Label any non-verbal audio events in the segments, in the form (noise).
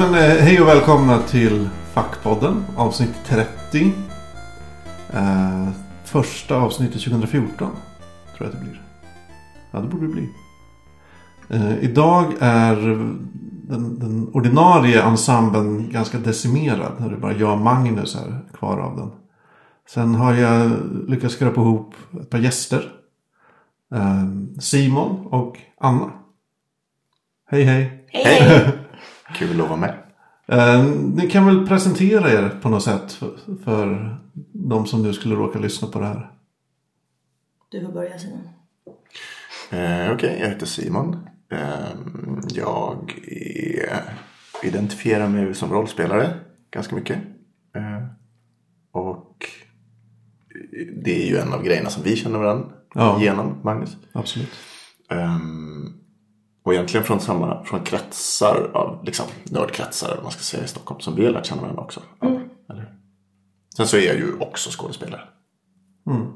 Men, eh, hej och välkomna till Fackpodden avsnitt 30. Eh, första avsnittet 2014 tror jag att det blir. Ja, det borde det bli. Eh, idag är den, den ordinarie ensemblen ganska decimerad. Det är bara jag och Magnus här kvar av den. Sen har jag lyckats skrapa ihop ett par gäster. Eh, Simon och Anna. Hej hej. Hej, hej. (laughs) Kul att vara med. Eh, ni kan väl presentera er på något sätt för, för de som nu skulle råka lyssna på det här. Du får börja Simon. Eh, Okej, jag heter Simon. Eh, jag är, identifierar mig som rollspelare ganska mycket. Eh, och det är ju en av grejerna som vi känner varandra Ja. genom, Magnus. Absolut. Och egentligen från samma, från kretsar av, liksom nördkretsar eller vad man ska säga i Stockholm som vi har lärt känna varandra också. Ja, eller? Sen så är jag ju också skådespelare. Mm.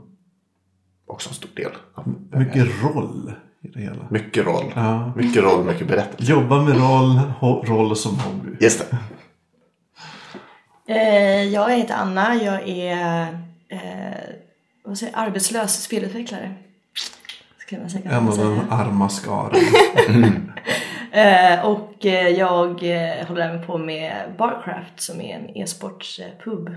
Också en stor del. av- Mycket roll i det hela. Mycket roll. Ja. Mycket roll, mycket berättelse. Jobba med roll, ho- roll som hobby. Just det. Eh, jag heter Anna. Jag är eh, vad säger, arbetslös spelutvecklare. Ska man säga, En av den arma skaran. (laughs) Eh, och eh, jag eh, håller även på med Barcraft som är en e-sportspub.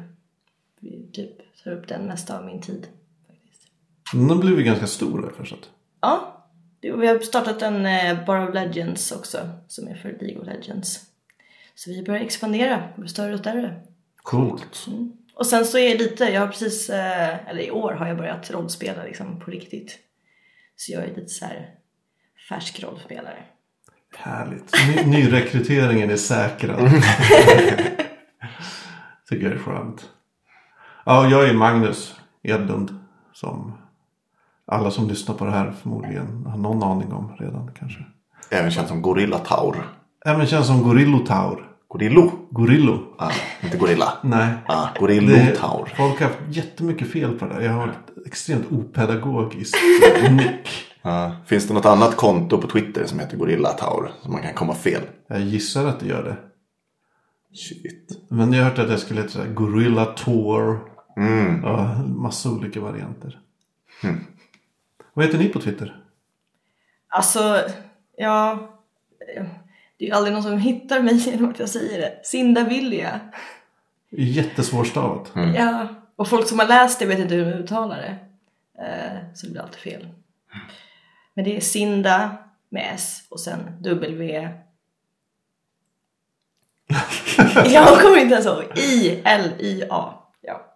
Typ tar upp den mesta av min tid. Faktiskt. Den har blivit ganska stor har jag förstått. Ja, vi har startat en Bar of Legends också som är för League of Legends. Så vi börjar expandera, bli större och större. Coolt. Och sen så är jag lite, jag har precis, eller i år har jag börjat rollspela liksom på riktigt. Så jag är lite så här färsk rollspelare. Härligt. Ny, nyrekryteringen är säkrad. (laughs) Tycker jag är skönt. Ja, och jag är Magnus Edlund. Som alla som lyssnar på det här förmodligen har någon aning om redan kanske. Även känd som Gorilla Taur. Även känns som Gorillotaur. Gorillo. Gorillo. Ah, inte gorilla. (laughs) Nej. Ah, Gorillo Det, Taur. folk har haft jättemycket fel på det där. Jag har ett extremt opedagogiskt nick. (laughs) Ah, finns det något annat konto på Twitter som heter Gorilla Taur? Som man kan komma fel? Jag gissar att det gör det. Shit. Men jag har hört att det skulle heta så här Gorilla Tour. Mm. Ja, massa olika varianter. Vad heter ni på Twitter? Alltså, ja... Det är ju aldrig någon som hittar mig (laughs) genom att jag säger det. Sinda Vilja. Jättesvårstavat. Ja, och folk som har läst det vet inte hur de uttalar det. Eh, så det blir alltid fel. Men det är Sinda med S och sen W. (laughs) Jag kommer inte ens ihåg. I-L-I-A. Ja.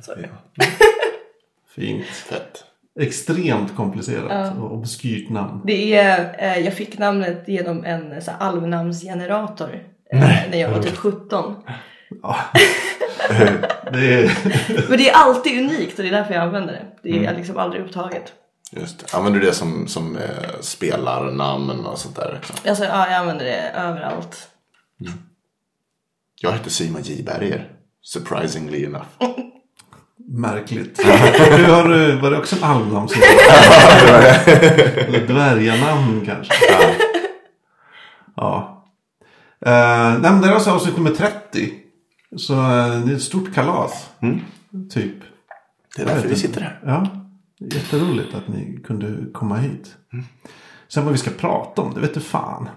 Så. (laughs) Fint. Fett. Extremt komplicerat och obskyrt namn. Det är, eh, jag fick namnet genom en så här, alvnamnsgenerator eh, när jag var typ 17. Det är... (laughs) Men det är alltid unikt och det är därför jag använder det. Det är liksom aldrig upptaget. Just det. Använder du det som, som eh, spelarnamn och sånt där? Alltså, ja, jag använder det överallt. Jag heter Simon J. Berger. Surprisingly enough. (laughs) Märkligt. (laughs) Hur har du, var det också en som- (laughs) Eller dvärganamn kanske? Ja. Eh, nej men det är alltså avsnitt nummer 30. Så eh, det är ett stort kalas. Typ. Det är därför vi sitter här. Ja. Jätteroligt att ni kunde komma hit. Sen vad vi ska prata om, det vet du fan.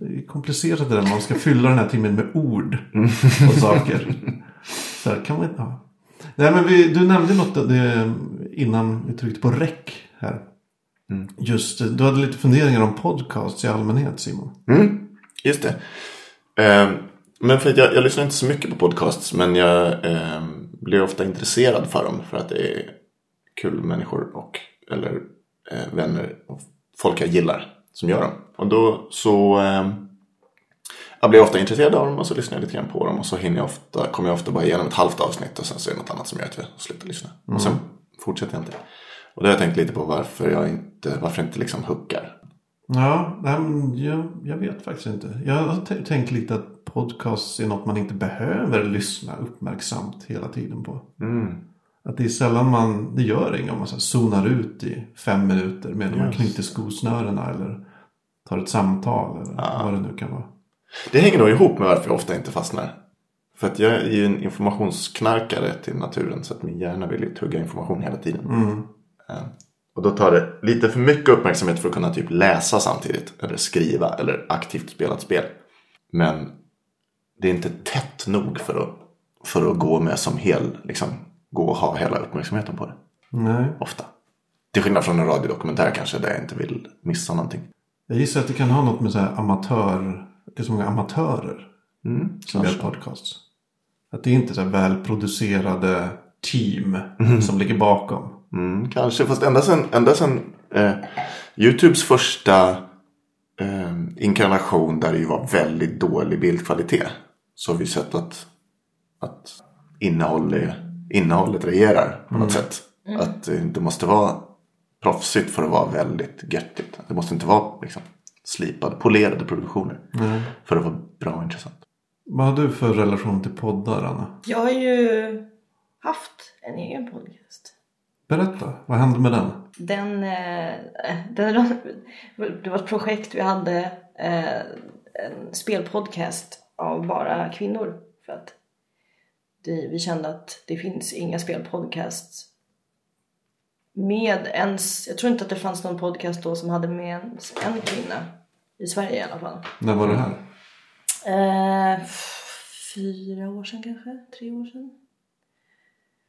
Det är komplicerat det där man ska fylla den här timmen med ord och saker. (laughs) Så här, kan man ha. Nej men vi, du nämnde något det innan vi tryckte på räck här. Just, eh, du hade lite funderingar om podcasts i allmänhet Simon. Mm, just det. Ehm, men för att jag, jag lyssnar inte så mycket på podcasts. Men jag ehm, blir ofta intresserad för dem. För att det är kul människor och eller eh, vänner och folk jag gillar som gör dem. Och då så ehm, jag blir ofta intresserad av dem och så lyssnar jag lite grann på dem. Och så hinner jag ofta, kommer jag ofta bara igenom ett halvt avsnitt och sen så är det något annat som gör att jag slutar lyssna. Och sen fortsätter jag inte. Och då har jag tänkt lite på varför jag inte, varför jag inte liksom hookar. Ja, jag, jag vet faktiskt inte. Jag har tänkt lite att podcasts är något man inte behöver lyssna uppmärksamt hela tiden på. Att det är sällan man, det gör inget om man så zonar ut i fem minuter medan man Yes. knyter skosnörena eller tar ett samtal eller vad det nu kan vara. Det hänger nog ihop med varför jag ofta inte fastnar. För att jag är ju en informationsknarkare till naturen. Så att min hjärna vill ju tugga information hela tiden. Mm. Eh, Och då tar det lite för mycket uppmärksamhet för att kunna typ läsa samtidigt. Eller skriva eller aktivt spela ett spel. Men det är inte tätt nog för att, för att gå med som hel, liksom, gå och ha hela uppmärksamheten på det. Nej. Ofta. Till skillnad från en radiodokumentär kanske där jag inte vill missa någonting. Jag gissar att det kan ha något med så här amatör. Det är så många amatörer Mm, som gör podcasts. Att det är inte så här välproducerade team som ligger bakom. Mm, kanske, fast ända sedan, ända sedan eh, Youtubes första eh, inkarnation där det ju var väldigt dålig bildkvalitet. Så har vi sett att, att innehåll är, innehållet regerar på något sätt. Att det inte måste vara proffsigt för att vara väldigt göttigt. Det måste inte vara liksom, slipade, polerade produktioner. För att vara bra och intressant. Vad har du för relation till poddar, Anna? Jag har ju haft en egen podcast. Berätta, vad hände med den? Den, eh, den, det var ett projekt vi hade, eh, en spelpodcast av bara kvinnor. För att det, vi kände att det finns inga spelpodcasts med ens, jag tror inte att det fanns någon podcast då som hade med ens en kvinna. I Sverige i alla fall. När var det här? Eh, fyra år sedan kanske, tre år sedan.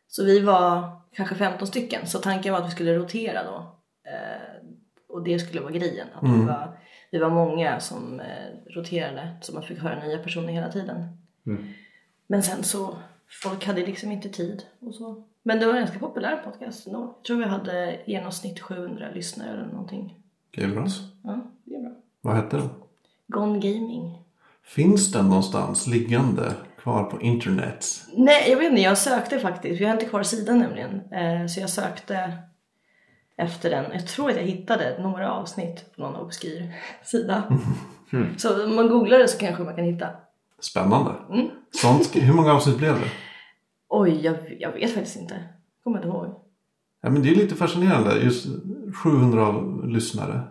Så vi var kanske 15 stycken, så tanken var att vi skulle rotera då. Eh, och det skulle vara grejen, att vi, var, vi var många som eh, roterade så man fick höra nya personer hela tiden. Men sen så, folk hade liksom inte tid och så. Men det var en ganska populär podcast ändå. Jag tror vi hade genomsnitt 700 lyssnare eller någonting. Det är bra. Ja, det är bra. Vad hette den? Gone Gaming. Finns den någonstans liggande kvar på internet? Nej, jag vet inte. Jag sökte faktiskt. Vi har inte kvar sidan nämligen. Eh, så jag sökte efter den. Jag tror att jag hittade några avsnitt på någon obskyr sida. (laughs) Så om man googlar det så kanske man kan hitta. Spännande. Sånt, hur många avsnitt blev det? Oj, jag, jag vet faktiskt inte. Kommer inte ihåg. Ja, men det är lite fascinerande. Just 700 av lyssnare.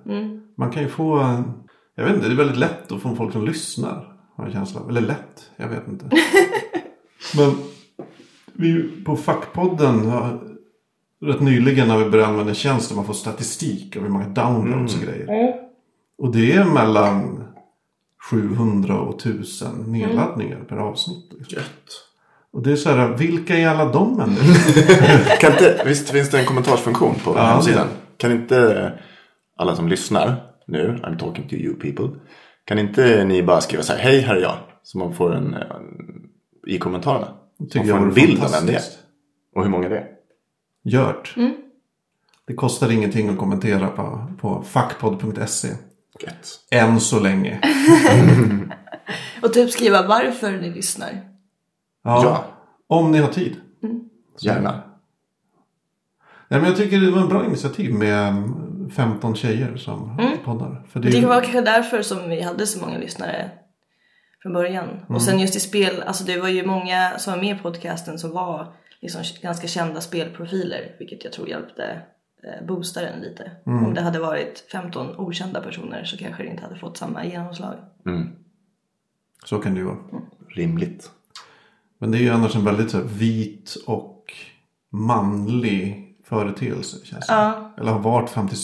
Man kan ju få... en- Jag vet inte, det är väldigt lätt att få folk som lyssnar. Har jag känsla. Eller lätt, jag vet inte. (laughs) men vi på Fackpodden har rätt nyligen har vi börjat använda en tjänst där man får statistik över hur många downloads och grejer. Och det är mellan 700 och 1000 nedladdningar per avsnitt. liksom. Gött. Och det är så här, vilka är alla de människorna? (laughs) Kan inte, visst finns det en kommentarsfunktion på Ja, hemsidan? Kan inte alla som lyssnar nu, I'm talking to you people. Kan inte ni bara skriva så här, hej här är jag. Så man får en, en i kommentarerna. tycker man jag får en bild av vem det är. Och hur många det är. Gört. Det kostar ingenting att kommentera på, på fackpodd.se. Än så länge. (laughs) Och typ skriva varför ni lyssnar. Ja, Ja. Om ni har tid. Gärna. Nej, men jag tycker det var en bra initiativ med mm, 15 tjejer som poddar. För det, Det var kanske därför som vi hade så många lyssnare från början. Och sen just i spel, alltså det var ju många som var med i podcasten som var liksom ganska kända spelprofiler. Vilket jag tror hjälpte eh, boosta den lite. Om det hade varit 15 okända personer så kanske det inte hade fått samma genomslag. Så kan det ju vara. Rimligt. Men det är ju annars en väldigt så här, vit och manlig företeelse. Känns det. Ja. Eller har varit fram till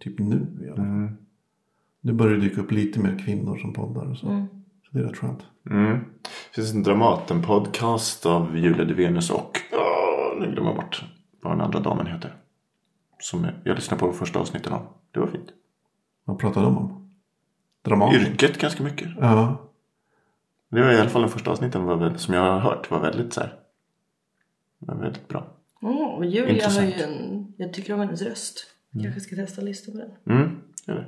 typ nu i alla fall. Nu börjar det dyka upp lite mer kvinnor som poddar och så. Så det är rätt skönt. Mm. Det finns en Dramaten-podcast av Julia de Venus och, åh, nu glömmer jag bort vad den andra damen heter. Som jag, jag lyssnade på de första avsnitten av. Det var fint. Vad pratar de om? Dramaten? Yrket ganska mycket. Ja. Det var i alla fall den första avsnitten var väl, som jag har hört var väldigt så här. Var väldigt bra. Mm, och Julia har Intressant. ju en, jag tycker om hennes röst. Kanske ska testa listan på den. Mm, gör det.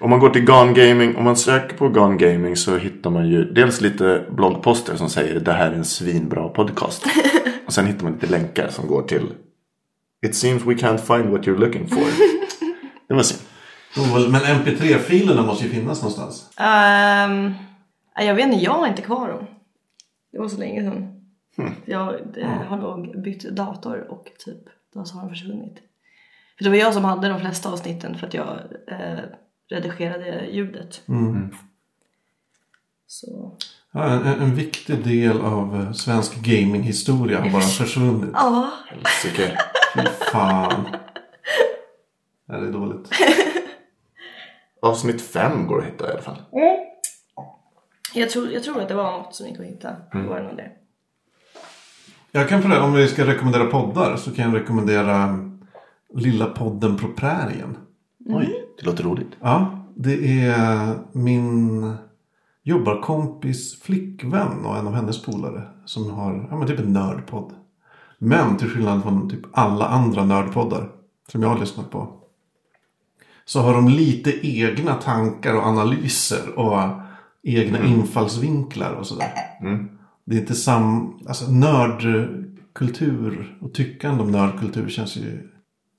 Om man går till Gone Gaming, om man söker på Gone Gaming så hittar man ju dels lite bloggposter som säger det här är en svinbra podcast. (laughs) och sen hittar man lite länkar som går till It seems we can't find what you're looking for. (laughs) det var synd. Oh, Men mp3-filerna måste ju finnas någonstans. Nej, jag vet inte, jag har inte kvar dem. Det var så länge sedan. Jag eh, har nog bytt dator och typ, då så har de försvunnit. För det var jag som hade de flesta avsnitten för att jag eh, redigerade ljudet. Så Ja, en, en viktig del av eh, svensk gaminghistoria har bara (laughs) försvunnit. ja, Helsike. (laughs) Fy fan. Ja, det är dåligt. Avsnitt fem går att hitta i alla fall. Jag tror, jag tror att det var något som gick att hitta. Det var nog det. Jag kan för det, om vi ska rekommendera poddar så kan jag rekommendera Lilla podden på prärien. Oj, det låter roligt. Ja, det är min jobbarkompis flickvän och en av hennes polare som har ja, men typ en nördpodd. Men till skillnad från typ alla andra nördpoddar som jag har lyssnat på. Så har de lite egna tankar och analyser och egna infallsvinklar och sådär. Det är inte sam... Alltså nördkultur och tyckande om nördkultur känns ju...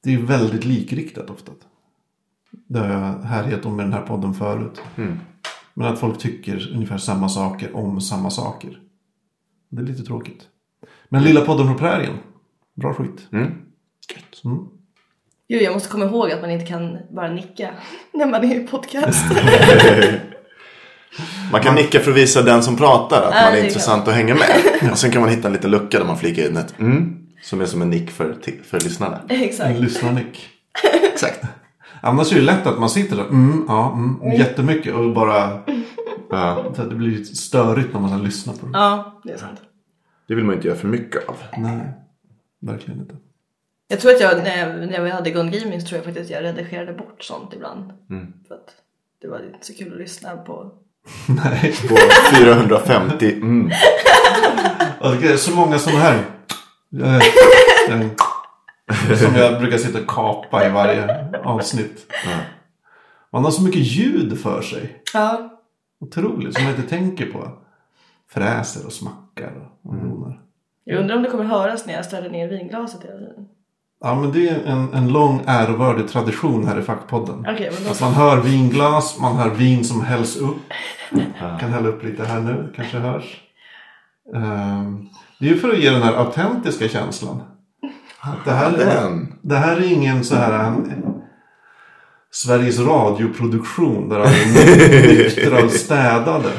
Det är väldigt likriktat ofta. Det har jag härjat om i den här podden förut. Men att folk tycker ungefär samma saker om samma saker. Det är lite tråkigt. Men Lilla podden på prärien. Bra skit. Mm. Gött. Mm. Jo, jag måste komma ihåg att man inte kan bara nicka när man är i podcast. (laughs) Man kan nicka för att visa den som pratar att Ja, man är intressant att hänga med. (laughs) Och sen kan man hitta en liten lucka där man flikar in ett mm. Som är som en nick för, för lyssnarna. Exakt. En lyssnarnick. (laughs) Exakt. Annars är det lätt att man sitter där. Mm, ja, mm, jättemycket och bara... Ja, Det blir störigt när man sen lyssnar på det. Ja, det är sant. det vill man inte göra för mycket av. Nej, verkligen inte. Jag tror att jag, när, jag, när vi hade Gun Gaming så tror jag faktiskt att jag redigerade bort sånt ibland. För att det var inte så kul att lyssna på. (laughs) Nej. På 450 mm. Och det är så många sådana här. eh, eh, Som jag brukar sitta och kapa i varje avsnitt. Man har så mycket ljud för sig. Ja. Otroligt. Som man inte tänker på. Fräser och smackar och donar. Jag undrar om det kommer höras när jag ställer ner vinglaset hela tiden. Ja men det är en, en lång ärevördig tradition här i fackpodden. Men då Att man hör vinglas, man hör vin som hälls upp. Kan hälla upp lite här nu, kanske hörs. Ehm, Det är ju för att ge den här autentiska känslan. Att det, här är, det här är ingen så här eh, Sveriges radioproduktion där alla är nyktra och städade.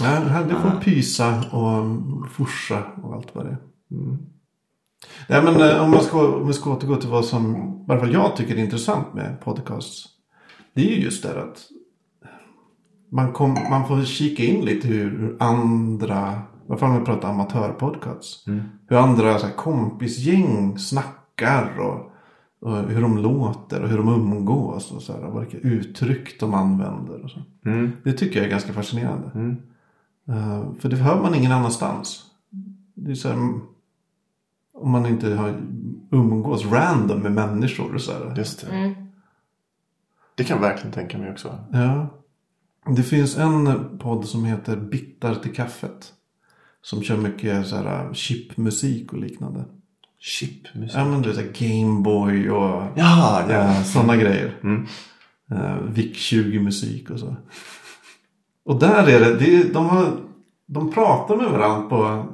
Nej, det här det får pysa och forsa och allt vad det är. Nej, men eh, om man ska, om vi ska återgå till vad som i alla fall jag tycker är intressant med podcasts. Det är ju just det att man, kom, man får kika in lite hur, andra, fall om vi pratar amatörpodcasts. Hur andra så här, kompisgäng snackar och, och hur de låter och hur de umgås och så här, och vilka uttryck de använder. Och så. Det tycker jag är ganska fascinerande. Eh, för det hör man ingen annanstans. Det är så här, om man inte har umgås random med människor. och Så här. Just det. Det kan jag verkligen tänka mig också. Ja. Det finns en podd som heter Bittar till kaffet. Som kör mycket så här chipmusik och liknande. Chipmusik. Ja men du vet Gameboy och Ja, ja. ja, sådana grejer. Mm. Eh, VIC-20 musik och så. Och där är det, det de, har, de pratar med varandra på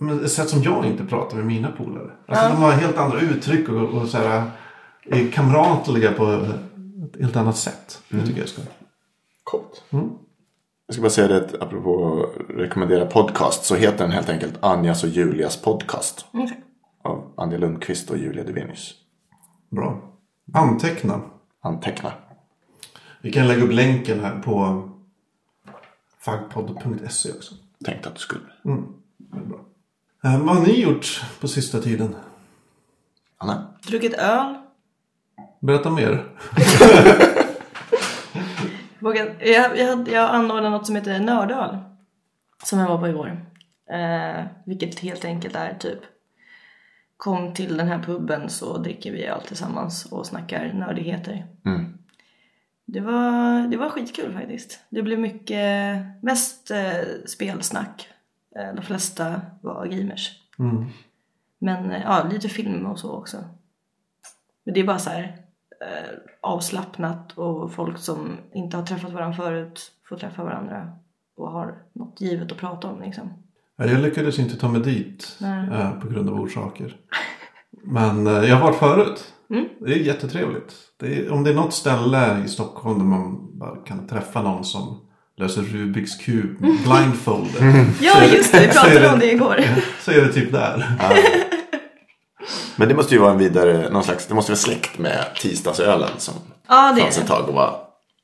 men ett sätt som jag inte pratar med mina polare. Alltså de har helt andra uttryck och, och så här, är kamratliga på ett helt annat sätt. Det tycker jag är skoj. Coolt. Mm. Jag ska bara säga det att apropå rekommendera podcast så heter den helt enkelt Anjas och Julias podcast. Okej. Av Anja Lundqvist och Julia Devenius. Bra. Anteckna. Anteckna. Vi kan lägga upp länken här på fagpodd.se också. Tänkte att du skulle. Det är bra. Eh, vad har ni gjort på sista tiden? Anna? Druckit öl. Berätta mer. (laughs) Jag, jag, jag anordnade något som heter nördöl. Som jag var på igår. Eh, vilket helt enkelt är typ Kom till den här puben så dricker vi öl tillsammans och snackar nördigheter. Mm. Det var, det var skitkul faktiskt. Det blev mycket, mest eh, spelsnack. Eh, de flesta var gamers. Mm. Men eh, ja, lite film och så också. Men det är bara så här eh, avslappnat och folk som inte har träffat varandra förut får träffa varandra och har något givet att prata om liksom. Ja, Jag lyckades inte ta mig dit eh, på grund av orsaker. Men eh, jag har varit förut. Mm. Det är jättetrevligt. Det är, om det är något ställe i Stockholm där man bara kan träffa någon som löser Rubiks kub (laughs) blindfolded. (laughs) Ja, just det. Vi pratade det- om det igår. (laughs) Så är det typ där. Men det måste ju vara en vidare, någon slags, det måste vara släkt med tisdagsölen som Ja, det fanns ett tag och var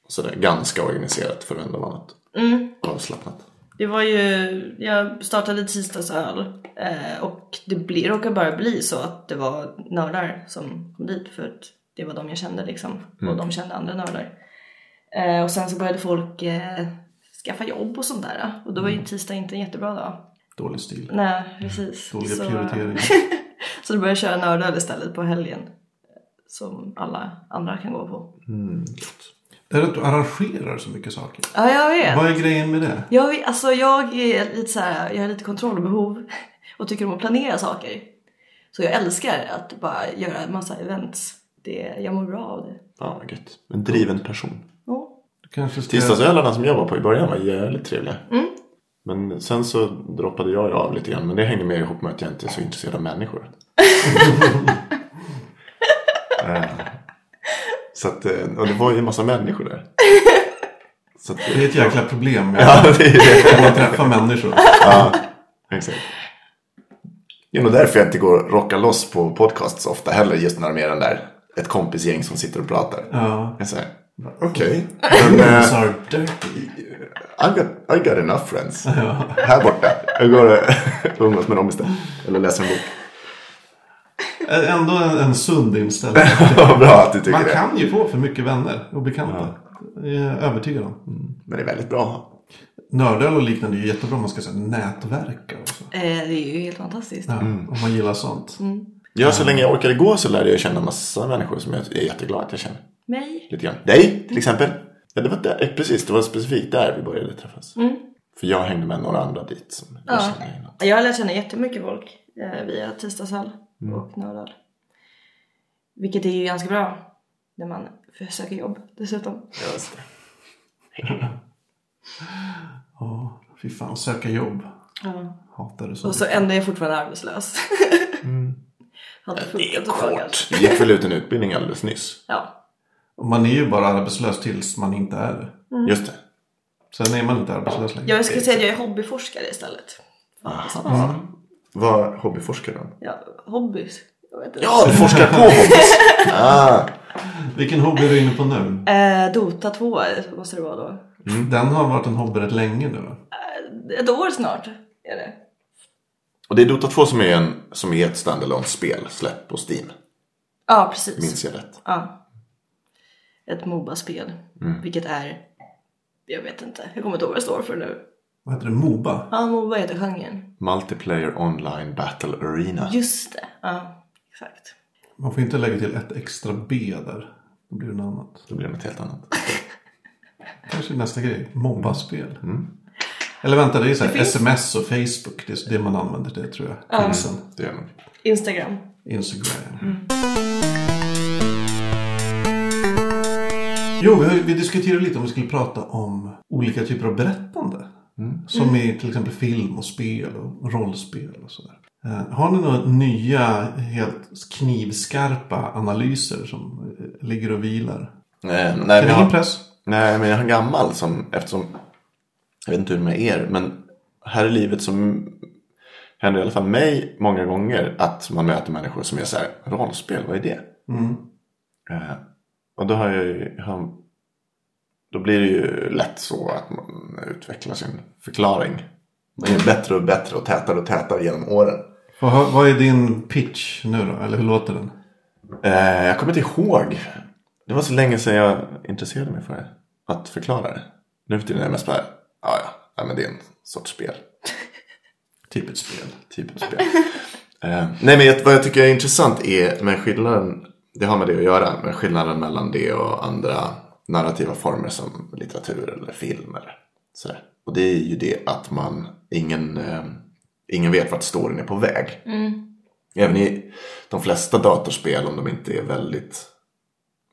sådär ganska organiserat för att ändå vara något Mm. avslappnat. Det var ju, jag startade tisdagsöl eh, och det bli, råkade bara bli så att det var nördar som kom dit för att det var de jag kände liksom och de kände andra nördar. Eh, och sen så började folk eh, skaffa jobb och sånt där och då var ju tisdag inte en jättebra dag. Dålig stil. Nej, precis. Dåliga så, prioriteringar. (laughs) så då började jag köra nördöl istället på helgen. Som alla andra kan gå på. Det är att du arrangerar så mycket saker. Ja, jag vet. Vad är grejen med det? Jag, vet- alltså, jag är lite så här, jag har lite kontrollbehov (laughs) och tycker om att planera saker. Så jag älskar att bara göra en massa events. Det, jag mår bra av det. Ja, gött. En driven person. Kanske ska... Tisdagsölarna som jag var på i början var jävligt trevliga. Mm. Men sen så droppade jag av lite grann. Men det hänger mer ihop med att jag inte är så intresserad av människor. (laughs) Eh, så att, eh, och det var ju en massa människor där. Så att, Det är ett jäkla problem med (laughs) Ja, det är det. man träffar människor. Ja, exakt. Det är nog därför jag inte går och rockar loss på podcasts så ofta heller. Just när de är den där, ett kompisgäng som sitter och pratar. Ja. Jag säger, okej. Men (laughs) eh, Friends are dirty. I got, I got enough friends. Här borta. Jag går och (laughs) umgås med dem istället. Eller läser en bok. Ändå en, en sund inställning. (laughs) Bra att du tycker Man det. kan ju få för mycket vänner och bekanta. Är jag övertygad om. Men det är väldigt bra. Nördöl och liknande är ju jättebra om man ska säga, nätverka. Och så. Eh, det är ju helt fantastiskt. Ja, Om man gillar sånt. Ja, så länge jag orkade gå så lärde jag känna massa människor som jag är jätteglad att jag känner. Mig? Lite grann. Dig till exempel. Ja, det var där, eh, precis, det var specifikt där vi började träffas. För jag hängde med några andra dit. Som jag Ja. innan. Jag har lärt känna jättemycket folk eh, via tisdagsöl och nördöl. Vilket är ju ganska bra när man söker jobb dessutom. Just det. (laughs) Ja, fy fan, söka jobb. Ja. Hatar det så. Och så ändå är jag fortfarande arbetslös. (laughs) Hade Det är kort. Du gick väl ut en utbildning alldeles nyss? Ja. Man är ju bara arbetslös tills man inte är det. Just det. Sen är man inte arbetslös längre. Jag skulle säga att jag är hobbyforskare istället. Vad hobbyforskar du? Ja, hobbys. Jag vet inte. Ja, du forskar på hobbys! (laughs) Ah, Vilken hobby är du inne på nu? Eh, Dota 2 måste det vara då. Den har varit en hobby rätt länge nu. va? Ett år snart är det. och det är Dota 2 som är, en, som är ett standalone spel släpp på Steam. Ja, precis. Minns jag rätt? Ja. Ett Moba-spel. Vilket är... Jag vet inte. Jag kommer inte ihåg vad det står för nu. Vad heter det? Moba? Ja, Moba heter genren. Multiplayer Online Battle Arena. Just det. Ja, exakt. Man får inte lägga till ett extra B där. Då blir det något annat. Det blir något helt annat. (laughs) Kanske nästa grej. Mobbaspel. Eller vänta, det är så här, Det finns- sms och Facebook. Det är det man använder det tror jag. Pilsen. Det är nog. Instagram. Instagram. Jo, vi, vi diskuterade lite om vi skulle prata om olika typer av berättande. Som i till exempel film och spel och rollspel och sådär. Eh, Har ni några nya, helt knivskarpa analyser som eh, ligger och vilar? Eh, nej, Kan men jag, press? nej, men jag en gammal som, eftersom, jag vet inte hur det är med er, men här i livet som händer i alla fall mig många gånger att man möter människor som är så här, rollspel, vad är det? Mm. Och då har ju, har, då blir det ju lätt så att man utvecklar sin förklaring. Den är bättre och bättre och tätare och tätare genom åren. Vad, vad är din pitch nu då? Eller hur låter den? Eh, jag kommer inte ihåg. Det var så länge sedan jag intresserade mig för det. Att förklara det. Nu för tiden är det mest bara, ja ja, men det är en sorts spel. (laughs) Typ ett spel. Typ av spel. eh, nej men vad jag tycker är intressant är med skillnaden, det har med det att göra, med skillnaden mellan det och andra narrativa former som litteratur eller film eller sådär. Och det är ju det att man, ingen, eh, ingen vet vart storyn är på väg. Även i de flesta datorspel, om de inte är väldigt,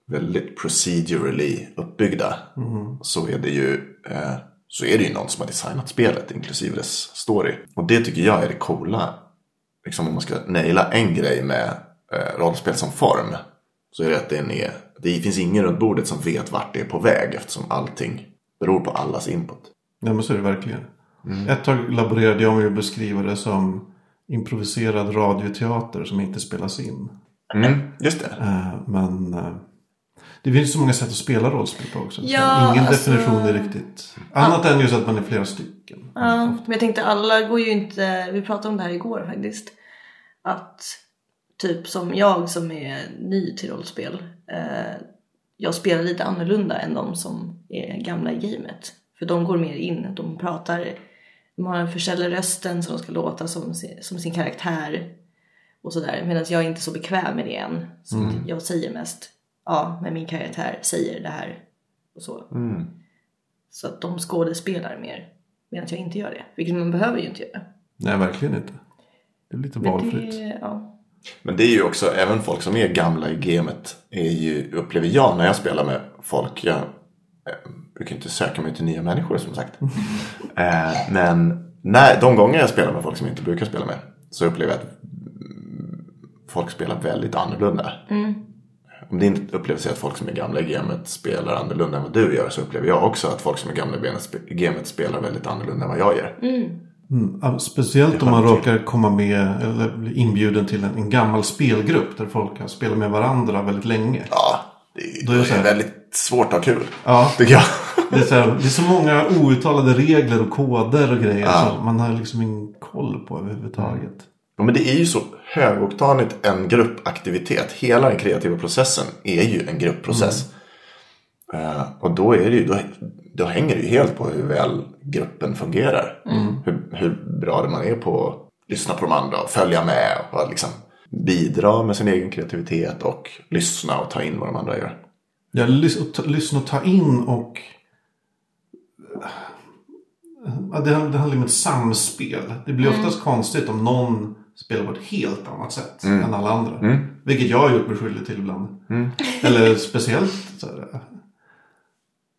väldigt procedurally uppbyggda, så är det ju eh, så är det ju någon som har designat spelet, inklusive dess story. Och det tycker jag är det coola. Liksom om man ska naila en grej med eh, rollspel som form, så är det att den är, det finns ingen runt bordet som vet vart det är på väg eftersom allting beror på allas input. Ja men så är det verkligen. Ett tag laborerade jag med att beskriva det som improviserad radioteater som inte spelas in. Mm, just det. Eh, men eh, det finns så många sätt att spela rollspel på också. Så Ja, ingen alltså- definition är riktigt. Annat än just att man är flera stycken. Ja, men jag tänkte alla går ju inte, vi pratade om det här igår faktiskt. Att typ som jag som är ny till rollspel. Eh, jag spelar lite annorlunda än de som är gamla i gamet. För de går mer in, de pratar, de har en förställarrösten som de ska låta som, som sin karaktär. Och sådär. Medan jag är inte så bekväm med det än. Så jag säger mest, ja men min karaktär säger det här. Och så. Mm. Så att de skådespelar mer. Medan jag inte gör det. Vilket man behöver ju inte göra. Nej, verkligen inte. Det är lite valfritt. det, ja. Men det är ju också, även folk som är gamla i gamet är ju, upplever jag när jag spelar med folk. Jag eh, brukar inte söka mig till nya människor som sagt. (laughs) eh, men när, de gånger jag spelar med folk som jag inte brukar spela med så upplever jag att mm, folk spelar väldigt annorlunda. Om din upplevelse är att folk som är gamla i gamet spelar annorlunda än vad du gör så upplever jag också att folk som är gamla i gamet spelar väldigt annorlunda än vad jag gör. Mm, ja, speciellt om man råkar komma med eller bli inbjuden till en, en gammal spelgrupp där folk har spelat med varandra väldigt länge. Ja, det Då är det här- är väldigt svårt att ha kul. Ja, Tycker jag. det är, så här, det är så många outtalade regler och koder och grejer som man har liksom ingen koll på överhuvudtaget. Ja, men det är ju så högoktanigt en gruppaktivitet. Hela den kreativa processen är ju en gruppprocess. Eh, och då, är det ju, då, då hänger det ju helt på hur väl gruppen fungerar. Hur, hur bra man är på att lyssna på de andra och följa med. Och liksom bidra med sin egen kreativitet och lyssna och ta in vad de andra gör. Jag lys- och ta- lyssna och ta in och... Ja, Det handlar det handlar om ett samspel. Det blir oftast konstigt om någon spelar på ett helt annat sätt än alla andra. Vilket jag har gjort mig skyldig till ibland. Eller speciellt så här,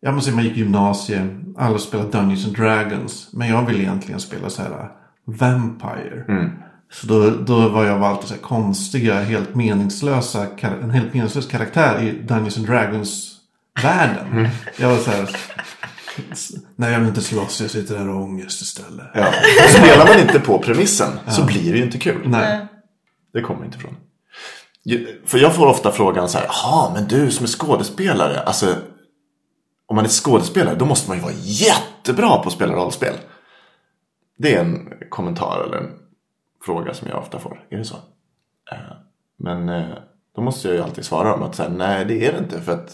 Jag måste säga, man gick gymnasiet. Alla spelade Dungeons and Dragons. Men jag ville egentligen spela så här Vampire. Så då, då var jag alltid så här konstiga, helt meningslösa, en helt meningslös karaktär i Dungeons and Dragons-världen. Jag var så här, nej jag vill inte slåss, jag sitter här och har ångest istället. Ja. Spelar man inte på premissen så blir det ju inte kul. Nej. Det kommer inte ifrån. För jag får ofta frågan så här, jaha, men du som är skådespelare, alltså om man är skådespelare då måste man ju vara jättebra på att spela rollspel. Det är en kommentar eller en fråga som jag ofta får. Är det så? Eh, Men eh, då måste jag ju alltid svara dem att så här, nej det är det inte. För att,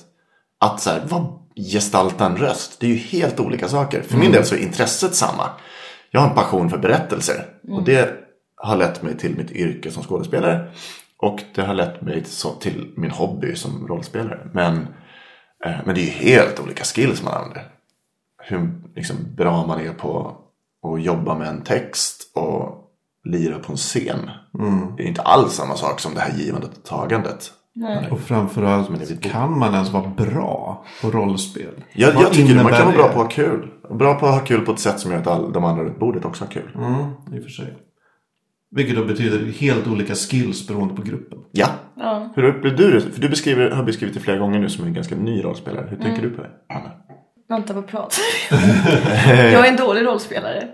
att så här, vad gestalta en röst, det är ju helt olika saker. För min del så är intresset samma. Jag har en passion för berättelser. Och det har lett mig till mitt yrke som skådespelare. Och det har lett mig till, min hobby som rollspelare. Men, men det är ju helt olika skills man använder. Hur liksom, bra man är på att jobba med en text och lira på en scen. Det är inte alls samma sak som det här givandet och tagandet. Och framförallt kan man ens vara bra på rollspel. Jag, jag tycker. Man kan vara bra på att ha kul. Bra på att ha kul på ett sätt som gör att all, de andra runt bordet också har kul. Mm, i och för sig. Vilket då betyder helt olika skills beroende på gruppen. Ja. Ja. Hur upplever du det? För du beskriver, har beskrivit det flera gånger nu som en ganska ny rollspelare. Hur tänker du på det, Anna? Vänta, vad pratar (laughs) Jag är en dålig rollspelare.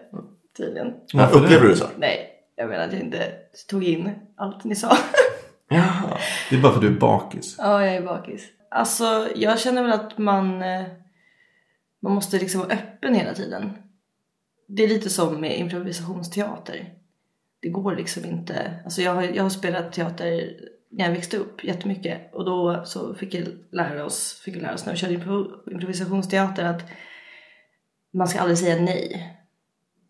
Tydligen. Ja, upplever du det så? Nej, jag menar att jag inte tog in allt ni sa. (laughs) Jaha. Det är bara för att du är bakis. Ja, jag är bakis. Alltså, jag känner väl att man, eh, man måste liksom vara öppen hela tiden. Det är lite som med improvisationsteater. Det går liksom inte. Alltså jag har, jag har spelat teater när jag växte upp jättemycket och då så fick jag lära oss, fick jag lära oss när vi körde impro- improvisationsteater att man ska aldrig säga nej.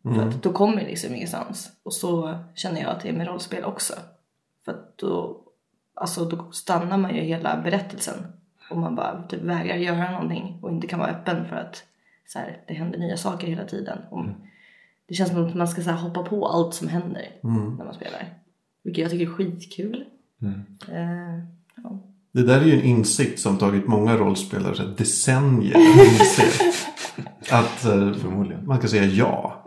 För att då kommer det liksom ingenstans. Och så känner jag att det är med rollspel också. För att då, alltså då stannar man ju hela berättelsen. Och man bara typ vägrar göra någonting och inte kan vara öppen för att så här, det händer nya saker hela tiden. Och Det känns som att man ska så här, hoppa på allt som händer när man spelar. Vilket jag tycker är skitkul. Eh, ja. Det där är ju en insikt som tagit många rollspelare decennier att (laughs) inse. Att eh, Förmodligen. man ska säga ja.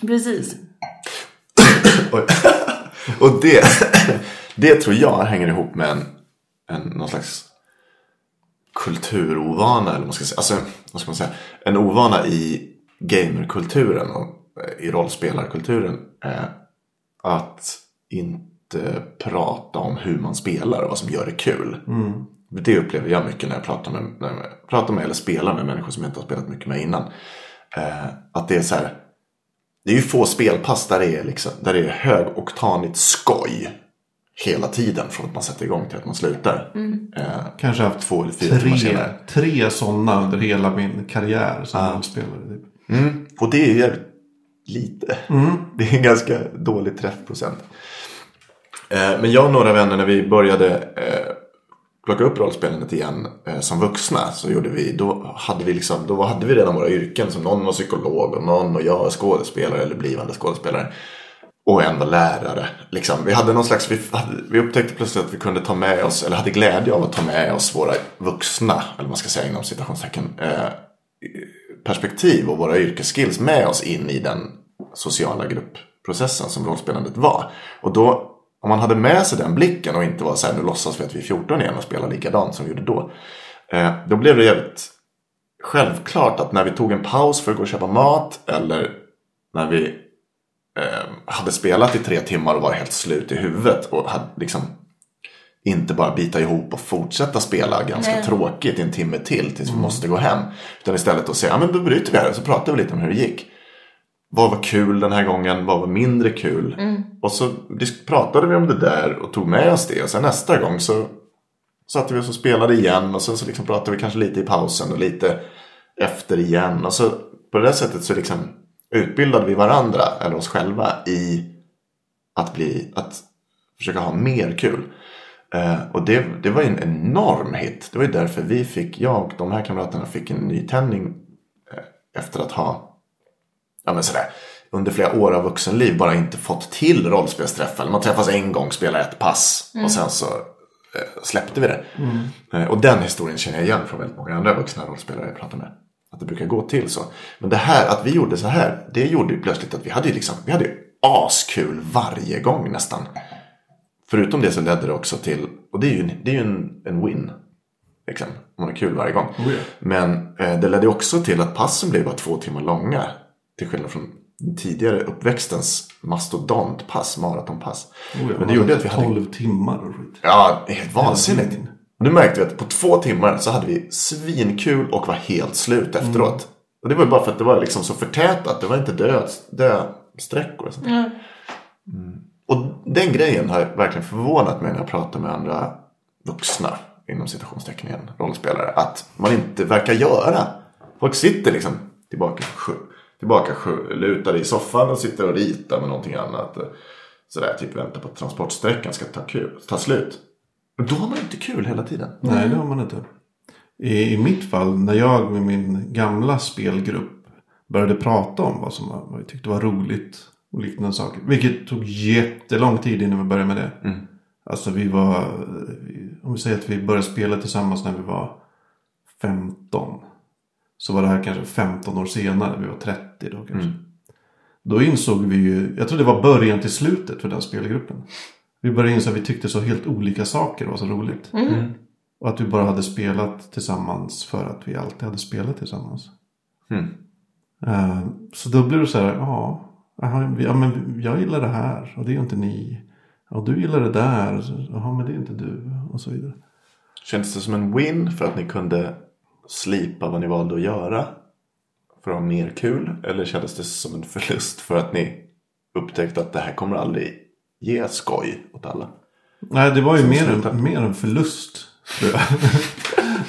Precis. (coughs) Oj. (laughs) Och det, (coughs) det tror jag hänger ihop med en, en, någon slags kulturovana, eller vad man ska säga. Alltså, vad ska man säga? En ovana i gamerkulturen och eh, i rollspelarkulturen. Eh, att inte prata om hur man spelar och vad som gör det kul. Det upplever jag mycket när jag pratar med, när jag pratar med eller spelar med människor som jag inte har spelat mycket med innan. Eh, att det är så här. Det är ju få spelpass där det är, liksom, där det är högoktanigt skoj. Hela tiden från att man sätter igång till att man slutar. Eh, Kanske haft två eller fyra timmar tre, senare. tre sådana under hela min karriär som rollspelare. Typ. Mm. Och det är ju jävligt lite. (laughs) Det är en ganska dålig träffprocent. Eh, men jag och några vänner när vi började eh, plocka upp rollspelandet igen eh, som vuxna. Så gjorde vi, då hade vi liksom, då hade vi redan våra yrken. Som någon var psykolog och någon och jag var skådespelare eller blivande skådespelare. Och en var lärare. Liksom. Vi, hade någon slags, vi, hade, vi upptäckte plötsligt att vi kunde ta med oss, eller hade glädje av att ta med oss våra vuxna, eller vad man ska säga inom citationstecken, eh, perspektiv och våra yrkesskills med oss in i den sociala gruppprocessen som rollspelandet var. Och då, om man hade med sig den blicken och inte var så här, nu låtsas vi att vi är 14 igen och spelar likadant som vi gjorde då. Eh, då blev det jävligt självklart att när vi tog en paus för att gå och köpa mat eller när vi eh, hade spelat i tre timmar och var helt slut i huvudet och hade liksom inte bara bita ihop och fortsätta spela ganska Nej. tråkigt i en timme till tills vi måste gå hem. Utan istället att säga, ja men då bryter vi här och så pratar vi lite om hur det gick. Vad var kul den här gången? Vad var mindre kul? Och så pratade vi om det där och tog med oss det. Och sen nästa gång så satte vi oss och spelade igen. Och sen så liksom pratade vi kanske lite i pausen och lite efter igen. Och så på det där sättet så liksom utbildade vi varandra, eller oss själva, i att, bli, att försöka ha mer kul. Eh, och det, det var en enorm hit. Det var ju därför vi fick, jag och de här kamraterna fick en nytändning eh, efter att ha ja, men sådär, under flera år av vuxenliv bara inte fått till rollspelsträffar. Man träffas en gång, spelar ett pass och sen så eh, släppte vi det. Eh, och den historien känner jag igen från väldigt många andra vuxna rollspelare jag pratar med. Att det brukar gå till så. Men det här, att vi gjorde så här, det gjorde ju plötsligt att vi hade liksom, vi hade ju askul varje gång nästan. Förutom det så ledde det också till, och det är ju, det är ju en, en win. Liksom, om man har kul varje gång. Oh ja. Men eh, det ledde också till att passen blev bara två timmar långa. Till skillnad från den tidigare uppväxtens mastodontpass, maratonpass. Oh ja, Men det gjorde att vi hade 12 timmar och skit. Ja, helt vansinnigt. Och nu märkte vi att på två timmar så hade vi svinkul och var helt slut efteråt. Och det var ju bara för att det var liksom så förtätat. Det var inte död, dödsträckor och sånt. Mm. Och den grejen har verkligen förvånat mig när jag pratar med andra vuxna, inom citationstecken igen, rollspelare. Att man inte verkar göra. Folk sitter liksom tillbaka, sju, tillbaka sju, lutade i soffan och sitter och ritar med någonting annat. Sådär, typ väntar på att transportsträckan ska ta, kul, ta slut. Men då har man inte kul hela tiden. Nej, det har man inte. I, I mitt fall, när jag med min gamla spelgrupp började prata om vad som var, vad vi tyckte var roligt och liknande saker. Vilket tog jättelång tid innan vi började med det. Alltså vi var, om vi säger att vi började spela tillsammans när vi var 15. Så var det här kanske 15 år senare, vi var 30 då kanske. Då insåg vi ju, jag tror det var början till slutet för den spelgruppen. Vi började inse att vi tyckte så helt olika saker var så roligt. Och att vi bara hade spelat tillsammans för att vi alltid hade spelat tillsammans. Mm. Eh, så då blev det så här, ja, aha, ja men jag gillar det här och det är inte ni. Och du gillar det där, ja men det är inte du och så vidare. Kändes det som en win för att ni kunde slipa vad ni valde att göra? För att ha mer kul? Eller kändes det som en förlust för att ni upptäckte att det här kommer aldrig ge skoj åt alla? Nej, det var ju mer en, mer en förlust. Tror jag.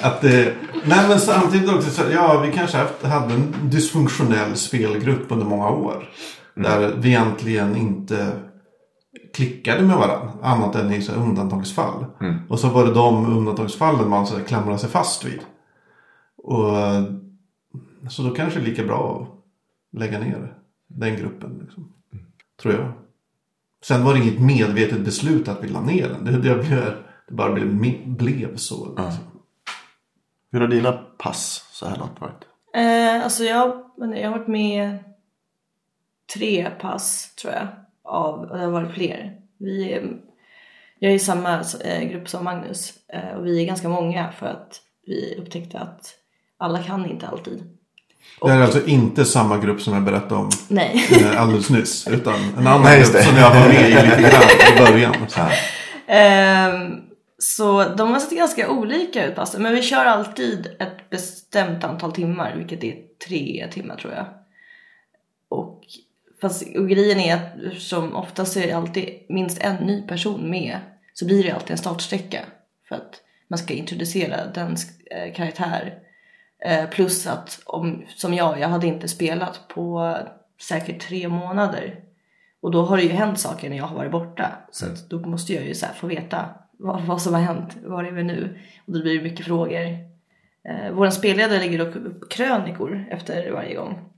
(laughs) att det, nej men samtidigt också så ja vi kanske haft, hade en dysfunktionell spelgrupp under många år. Där vi egentligen inte klickade med varandra. Annat än i så undantagsfall. Och så var det de undantagsfallen man så klamrade sig fast vid. Och, så då kanske det är lika bra att lägga ner den gruppen. Liksom. Tror jag. Sen var det inget medvetet beslut att vi la ner den. Det, det, blev, det bara blev, blev så. Liksom. Hur har dina pass så här långt varit? Eh, alltså jag, men jag har varit med tre pass tror jag. Av, och det har varit fler. Vi är, jag är i samma eh, grupp som Magnus. Eh, och vi är ganska många för att vi upptäckte att alla kan inte alltid. Det är alltså inte samma grupp som jag berättade om Nej. eh, alldeles nyss. (laughs) Utan en annan Nej, grupp det. som jag var med i lite grann i (laughs) början. Så här. Ehm, så de har sett ganska olika ut passen. Men vi kör alltid ett bestämt antal timmar. Vilket är tre timmar tror jag. Och, fast, och grejen är att som oftast är det alltid minst en ny person med. Så blir det alltid en startsträcka. För att man ska introducera den eh, karaktär. Eh, plus att om, som jag, jag hade inte spelat på säkert tre månader. Och då har det ju hänt saker när jag har varit borta. Så att då måste jag ju så här få veta vad, vad som har hänt, var är vi nu? Och då blir det mycket frågor. Eh, Vår spelledare lägger dock upp krönikor efter varje gång.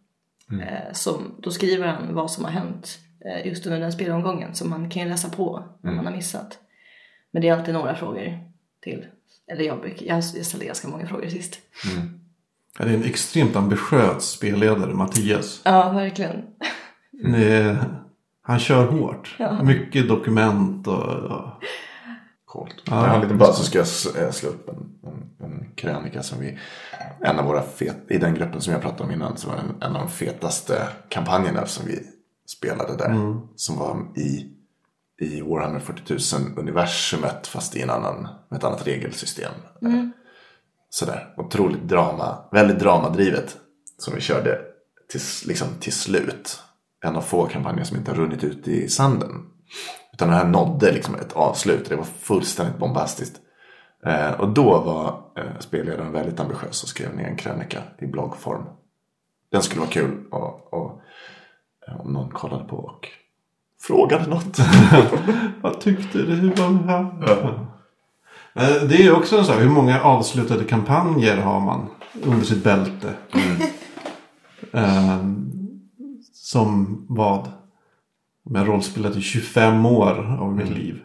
Eh, som, då skriver han vad som har hänt eh, just under den spelomgången. Så man kan ju läsa på vad man har missat. Men det är alltid några frågor till. Eller jag, jag, jag ställde ganska många frågor sist. Ja, Det är en extremt ambitiös spelledare, Mattias. Ja, verkligen. Är, han kör hårt. Ja. Mycket dokument och... Ja. Coolt. Ja, jag har en liten buzz så ska jag eh, slå upp en, en, en krönika som vi, en av våra fet, i den gruppen som jag pratade om innan, så var en, en av de fetaste kampanjerna som vi spelade där. Som var i, i Warhammer 40 000 universumet fast i en annan, med ett annat regelsystem. Sådär, otroligt drama, väldigt dramadrivet som vi körde till, liksom, till slut. En av få kampanjer som inte har runnit ut i sanden. Utan den här nådde liksom ett avslut. Det var fullständigt bombastiskt. Eh, och då var eh, spelledaren väldigt ambitiös och skrev ner en krönika i bloggform. Den skulle vara kul och, och, eh, om någon kollade på och frågade något. (laughs) Vad tyckte du? Hur var det? Eh, Det är också en sak. Hur många avslutade kampanjer har man under sitt bälte? (laughs) Eh, som vad? Jag rollspelat i 25 år av mitt liv.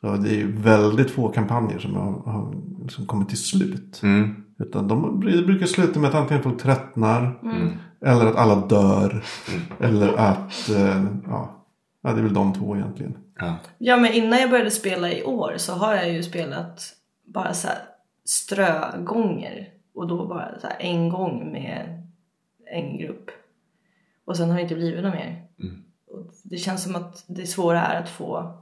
Så det är ju väldigt få kampanjer som har, har liksom kommit till slut. Mm. Utan de brukar sluta med att antingen folk tröttnar. Eller att alla dör. Eller att, eh, ja, ja det är väl de två egentligen. Ja. Ja men innan jag började spela i år så har jag ju spelat bara så här strögånger. Och då bara så här en gång med en grupp. Och sen har det inte blivit något mer. Och det känns som att det svåra är att få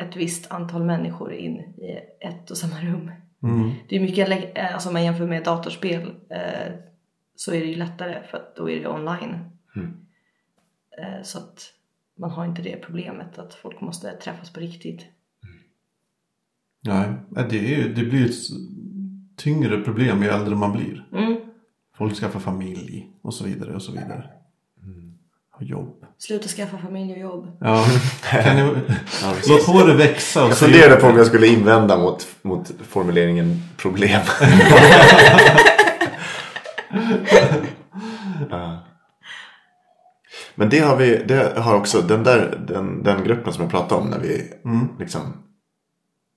ett visst antal människor in i ett och samma rum. Mm. Det är mycket, eh, alltså om man jämför med datorspel eh, så är det ju lättare för att då är det online. Eh, så att man har inte det problemet att folk måste träffas på riktigt. Nej, det, är, det blir ett tyngre problem ju äldre man blir. Mm. Folk skaffar familj och så vidare och så vidare. Har jobb. Sluta skaffa familj och jobb. Ja, (laughs) kan ni, Ja, låt håret växa. Och Jag funderade på om jag skulle invända mot, mot formuleringen problem. (laughs) Men det har vi, det har också, den där, den, den gruppen som jag pratade om när vi liksom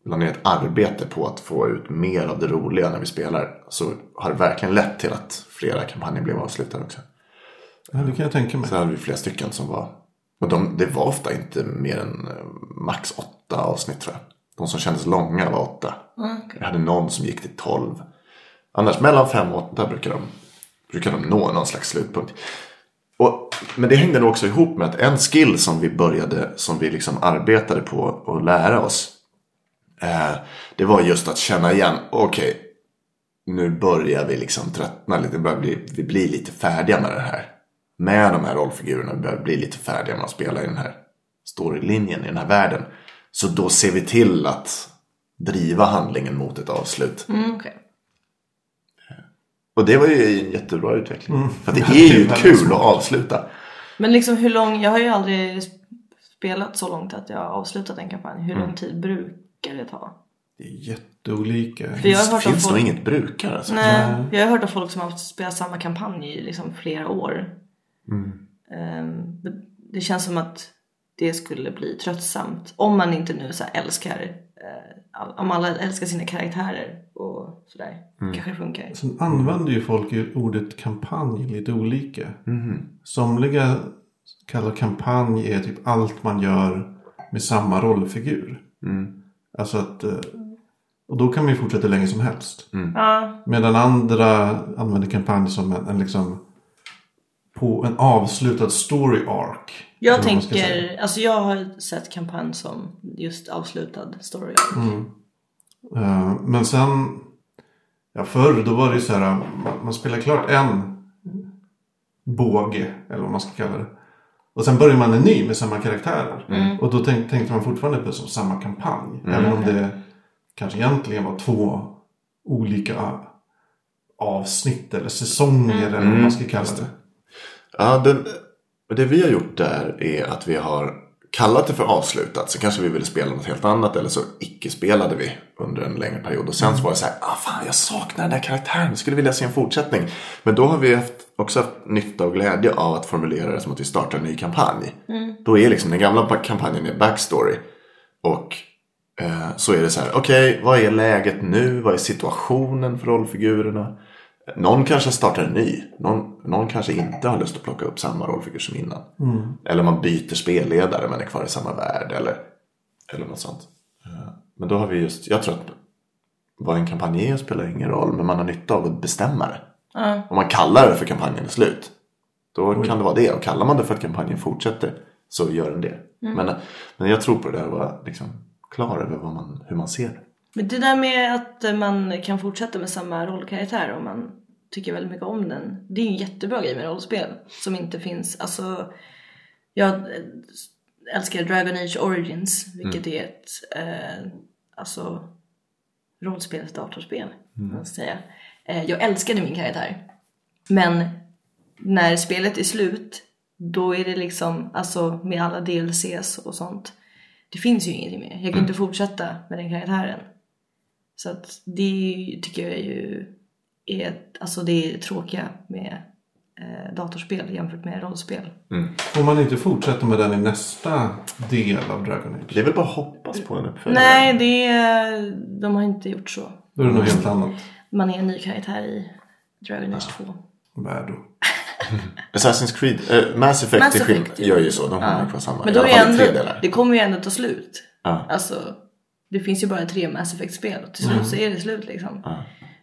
la ner ett arbete på att få ut mer av det roliga när vi spelar. Så har det verkligen lett till att flera kampanjer blev avslutade också. Ja, det kan jag tänka mig. Så hade vi flera stycken som var. Och de, det var ofta inte mer än eh, max åtta avsnitt tror jag. De som kändes långa var åtta. Mm. Jag hade någon som gick till tolv. Annars mellan fem och åtta brukar de, brukar de nå någon slags slutpunkt. Och, men det hängde nog också ihop med att en skill som vi började, som vi liksom arbetade på att lära oss. Eh, det var just att känna igen, okej, nu börjar vi liksom tröttna lite, börjar bli, vi blir lite färdiga med det här. Med de här rollfigurerna, vi börjar bli lite färdiga med att spela i den här storylinjen, i den här världen. Så då ser vi till att driva handlingen mot ett avslut. Mm, okej. Och det var ju en jättebra utveckling. För att det (laughs) är det är ju kul att avsluta. Men liksom hur lång, jag har ju aldrig spelat så långt att jag har avslutat en kampanj. Hur Mm. lång tid brukar det ta? Det är jätteolika. För jag har hört finns nog folk... inget brukare. Alltså. Nej, jag har hört av folk som har spelat samma kampanj i liksom flera år. Ehm, men det känns som att det skulle bli tröttsamt om man inte nu så älskar eh, om alla älskar sina karaktärer och sådär. Kanske det funkar. Sen använder ju folk ordet kampanj lite olika. Mhm. Somliga kallar kampanj är typ allt man gör med samma rollfigur. Mm. Alltså att... eh, Och då kan man ju fortsätta länge som helst. Ja, Medan andra använder kampanj som en, en liksom på en avslutad story arc. jag tänker, alltså jag har sett kampanj som just avslutad story. Eh, men sen, ja förr då var det ju så här, man, man spelar klart en båge, eller vad man ska kalla det. Och sen börjar man en ny med samma karaktärer. Och då tänk, tänkte man fortfarande på som samma kampanj. Även om det kanske egentligen var två olika avsnitt eller säsonger eller vad man ska kalla det. Ja, den, det vi har gjort där är att vi har kallat det för avslutat. Så kanske vi ville spela något helt annat eller så icke-spelade vi under en längre period. Och sen så var det så här, ah fan jag saknar den där karaktären, jag skulle vilja se en fortsättning. Men då har vi haft, också haft nytta och glädje av att formulera det som att vi startar en ny kampanj. Då är liksom den gamla kampanjen är backstory. Och eh, så är det så här, okej vad är läget nu? Vad är situationen för rollfigurerna? Någon kanske startar en ny. Någon, någon kanske inte har lust att plocka upp samma rollfigur som innan. Eller man byter spelledare men är kvar i samma värld. Eller, eller något sånt. Eh, Men då har vi just, jag tror att vad en kampanj är spelar ingen roll. Men man har nytta av att bestämma det. Om man kallar det för kampanjen är slut. Då kan det vara det. Och kallar man det för att kampanjen fortsätter så gör den det. Men, men jag tror på det där att vara liksom klar över vad man, hur man ser det. Men det där med att man kan fortsätta med samma rollkaraktär om man tycker väldigt mycket om den. Det är ju en jättebra grej med rollspel som inte finns. Alltså, jag älskar Dragon Age Origins vilket är ett eh, alltså, rollspel, ett datorspel. kan Man säga. Eh, jag älskade min karaktär. Men när spelet är slut då är det liksom, alltså med alla DLCs och sånt. Det finns ju ingenting mer. Jag kan inte fortsätta med den karaktären. Så att det tycker jag ju är, alltså det är tråkiga med eh, datorspel jämfört med rollspel. Får man inte fortsätta med den i nästa del av Dragon Age? Det är väl bara att hoppas på en uppföljare. Nej, det är, de har inte gjort så. Då är det något helt annat. Man är en ny karaktär i Dragon Age 2. Värld. (laughs) Assassin's Creed, eh, Mass Effect, Mass är Effect, gör ju så. De har ju kvar samma. Men då är ändå, det kommer ju ändå ta slut. Ja. Alltså, det finns ju bara tre Mass Effect-spel och till slut så är det slut liksom.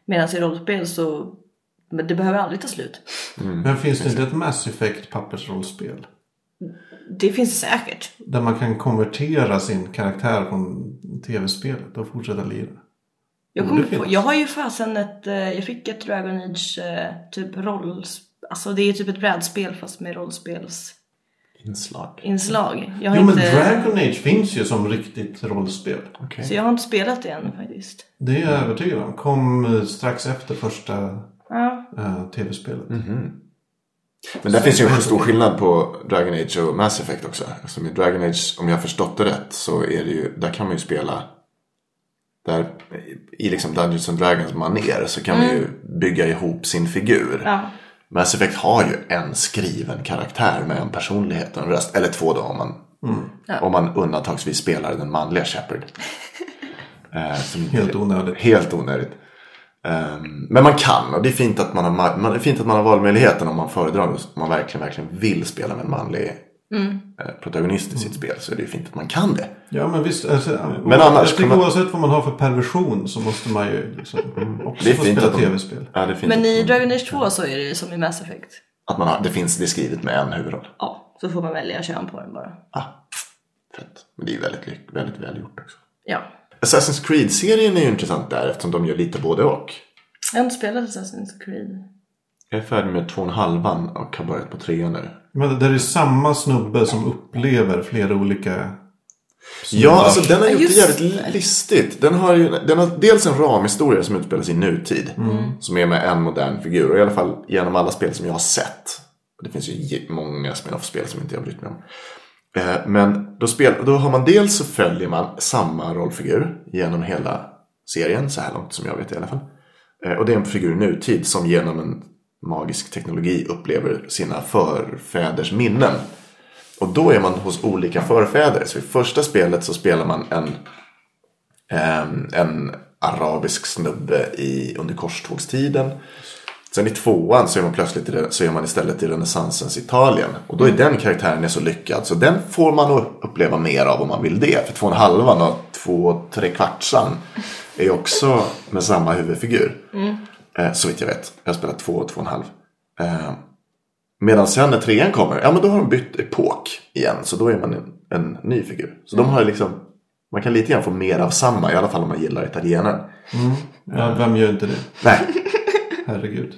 Medan i rollspel så, men det behöver aldrig ta slut. Men finns det inte ett Mass Effect pappersrollspel? Det finns det säkert. Där man kan konvertera sin karaktär från tv-spelet och fortsätta lira. Jag, kommer på, jag har ju fasen ett, eh, jag fick ett Dragon Age eh, typ roll, alltså det är typ ett brädspel fast med rollspelsinslag. Inslag. Jag har Jo men inte, Dragon Age finns ju som riktigt rollspel. Okej. så jag har inte spelat det än faktiskt. Det är jag övertygad om. Kom eh, strax efter första Ja. eh, tv-spelet. Men där finns ju en stor skillnad på Dragon Age och Mass Effect också. Alltså med Dragon Age, om jag har förstått det rätt, så är det ju, där kan man ju spela där i liksom Dungeons and Dragons manér så kan man ju bygga ihop sin figur. Ja. Mass Effect har ju en skriven karaktär med en personlighet och en röst. Eller två då om man, om man undantagsvis spelar den manliga Shepard. (laughs) Eh, Helt onödigt. Helt onödigt. Ehm, men man kan och det är fint att man har, ma- man, det är fint att man har valmöjligheten om man föredrar om man verkligen, verkligen vill spela med en manlig eh, protagonist i sitt spel så är det ju fint att man kan det. Ja men visst. Alltså, Men annars jag tycker man- oavsett vad man har för perversion så måste man ju liksom också Det är få fint spela att de- tv-spel. Ja, det är fint Men i Dragon Age 2 så är det som i Mass Effect. att man har, det finns det skrivet med en huvudroll. Ja, så får man välja kön på den bara. Ah, fett. Men det är väldigt, lyck- väldigt väl gjort också. Ja. Assassin's Creed-serien är ju intressant där eftersom de gör lite både och. Jag har inte spelat Assassin's Creed. Jag är färdig med två och en halvan och har börjat på trean nu. Men det är samma snubbe som upplever flera olika Ja, alltså den har gjort det jävligt listigt. Den har ju den har dels en ramhistoria som utspelar sig i nutid. Som är med en modern figur. Och i alla fall genom alla spel som jag har sett. Det finns ju många spin-off-spel som inte jag har brytt mig om. Eh, Men då, spel, då har man dels så följer man samma rollfigur genom hela serien. Så här långt som jag vet i alla fall. Eh, Och det är en figur i nutid som genom en magisk teknologi upplever sina förfäders minnen. Och då är man hos olika förfäder. Så i första spelet så spelar man en, em, en arabisk snubbe i, under korstågstiden. Sen i tvåan så är man plötsligt i, så är man istället i renässansens Italien. Och då är den karaktären är så lyckad. Så den får man uppleva mer av om man vill det. För två och en halvan och två tre kvartsan är också med samma huvudfigur. Eh, så vitt jag vet. Jag har spelat två och två och en halv. Eh, Medan sen när trean kommer, ja men då har de bytt epok igen. Så då är man en, en ny figur. Så de har liksom, man kan lite grann få mer av samma. I alla fall om man gillar italienare. Ja, vem gör inte det? Nej, (laughs) Herregud.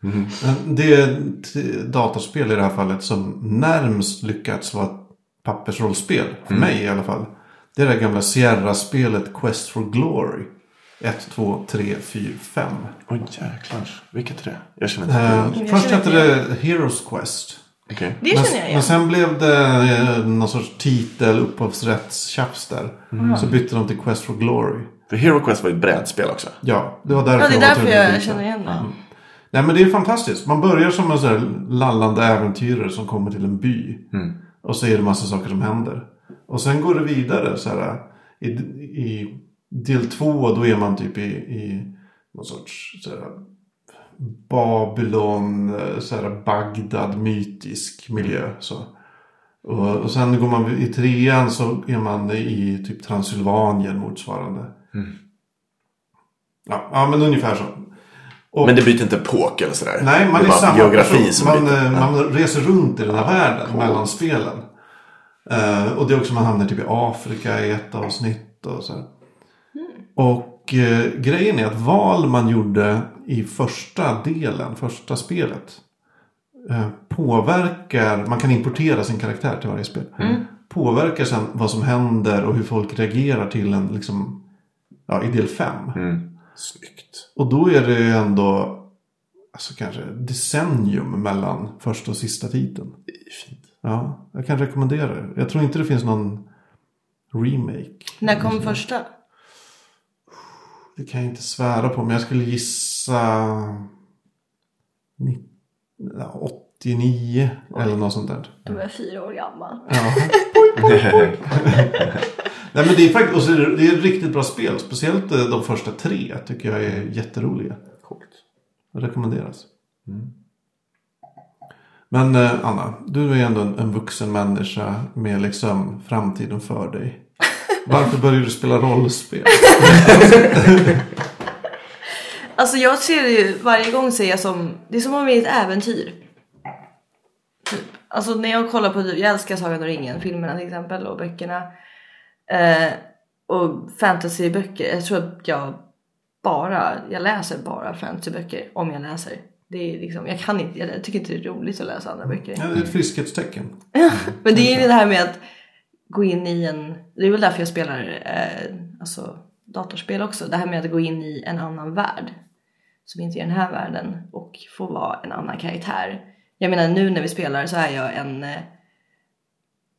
Men det är ett datorspel i det här fallet som närmst lyckats vara ett pappersrollspel. För mig i alla fall. Det är det gamla Sierra-spelet Quest for Glory. 1, 2, 3, 4, 5. oj jäklar. Vilket är det? Jag känner inte till Eh, först hette det Heroes Quest. Okej. Det Men, känner jag men igen. sen blev det eh, någon sorts titel, upphovsrättstjafs där. Så bytte de till Quest for Glory. För Hero Quest var ju ett brädspel också. Ja, det var därför Ja, det är jag därför jag byta. känner igen det. Nej men det är fantastiskt. Man börjar som en sån här lallande äventyrare som kommer till en by. Och så är det massa saker som händer. Och sen går det vidare så här. I, i del två då är man typ i, i någon sorts så här, Babylon, eh, så här, Bagdad, mytisk miljö. Så. Och, och sen går man i trean så är man i typ Transylvanien motsvarande. Ja, ja men ungefär så. Och- Men det byter inte epok eller sådär. Nej, man det är, bara samma geografi som Man, byter. eh, man reser runt i den här världen mellan spelen. Eh, och det är också man hamnar typ i Afrika i ett avsnitt och så här. Och eh, grejen är att val man gjorde i första delen, första spelet. Eh, påverkar, man kan importera sin karaktär till varje spel. Påverkar sen vad som händer och hur folk reagerar till en liksom, ja i del 5. Snyggt. Och då är det ju ändå alltså kanske decennium mellan första och sista titeln. Det är fint. Ja, jag kan rekommendera det. Jag tror inte det finns någon remake. När kom första? Det kan jag inte svära på, men jag skulle gissa ni- ja, 89 eller något sånt där. Du var fyra år gammal. Ja. (laughs) (laughs) Nej men det är faktiskt, och så är det, det är ett riktigt bra spel. Speciellt eh, de första tre tycker jag är jätteroliga. Coolt. Rekommenderas. Men eh, Anna, du är ändå en, en vuxen människa med liksom framtiden för dig. Varför började du spela rollspel? (laughs) Alltså jag ser det ju varje gång ser jag som, det är som om vi är ett äventyr. Typ. Alltså när jag kollar på, typ- jag älskar Sagan om ringen, filmerna till exempel och böckerna. Eh, och fantasyböcker, jag tror att jag bara, jag läser bara fantasyböcker om jag läser. Det är liksom, jag kan inte, jag tycker inte det är roligt att läsa andra böcker. Ja, det är ett friskhetstecken. (laughs) Men det är ju det här med att gå in i en, det är väl därför jag spelar eh, alltså, datorspel också. Det här med att gå in i en annan värld. Som inte är den här världen och få vara en annan karaktär. Jag menar nu när vi spelar så är jag en eh,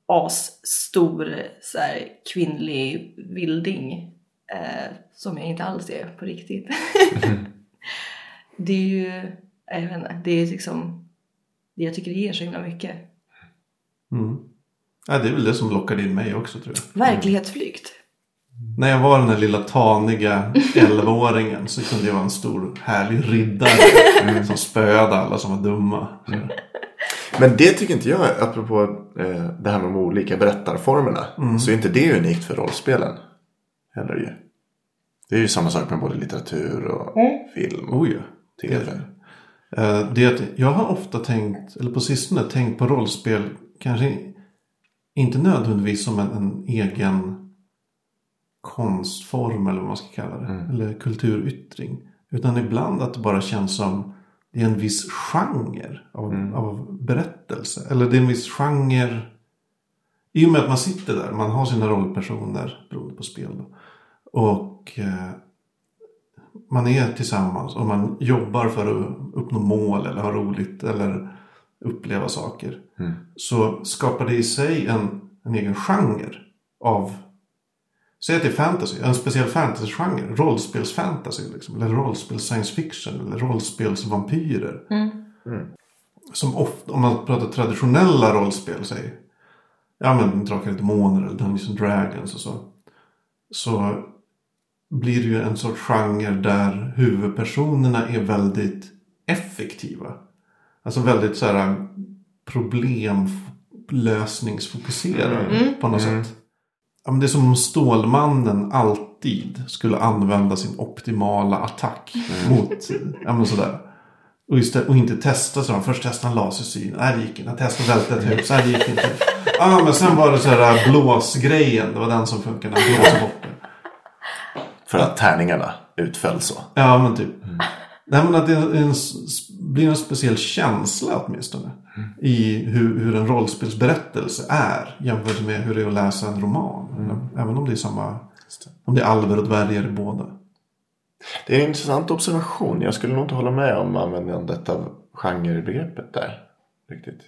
asstor så här, kvinnlig vilding. Eh, som jag inte alls är på riktigt. (laughs) det är ju, jag vet inte, det är liksom, det jag tycker det ger så himla mycket. Mm. Ja, det är väl det som lockade in mig också tror jag. Verklighetsflykt. När jag var den där lilla taniga 11-åringen så kunde jag vara en stor härlig riddare. (laughs) Som spöade alla som var dumma. Så. Men det tycker inte jag, apropå eh, det här med de olika berättarformerna. Så är inte det unikt för rollspelen. Heller ju. Det är ju samma sak med både litteratur och film och Oh ja. tv. Eh, Det är att jag har ofta tänkt, eller på sistone tänkt på rollspel, kanske inte nödvändigtvis som en, en egen konstform eller vad man ska kalla det. Eller kulturyttring. Utan ibland att det bara känns som det är en viss genre av, av berättelse. Eller det är en viss genre. I och med att man sitter där, man har sina rollpersoner beroende på spel. Då. Och eh, man är tillsammans och man jobbar för att uppnå mål eller ha roligt eller uppleva saker. Så skapar det i sig en, en egen genre av Säg att det är fantasy, en speciell fantasy-genre. Rollspelsfantasy liksom. Eller rollspels science fiction. Eller rollspelsvampyrer. Som ofta, om man pratar traditionella rollspel, säg. Ja men Drakar och Demoner eller Dungeons and Dragons och så. Så blir det ju en sorts genre där huvudpersonerna är väldigt effektiva. Alltså väldigt så här problemlösningsfokuserade på något sätt. Ja, men det är som om Stålmannen alltid skulle använda sin optimala attack mot... Ja, men sådär. Och, istället, och inte testa så. Först testade han lasersyn. Nej, det gick inte. Han testade välte ett hus. Nej, det gick inte. Ja, men sen var det så här blåsgrejen. Det var den som funkade. Han blåste bort det. För att tärningarna utföll så. Ja, men typ. Nej, men att det en, blir en speciell känsla åtminstone. I hur, hur en rollspelsberättelse är. Jämfört med hur det är att läsa en roman. Även om det är samma. Om det är alver och dvärgar i båda. Det är en intressant observation. Jag skulle nog inte hålla med om användandet av genrebegreppet där. Riktigt.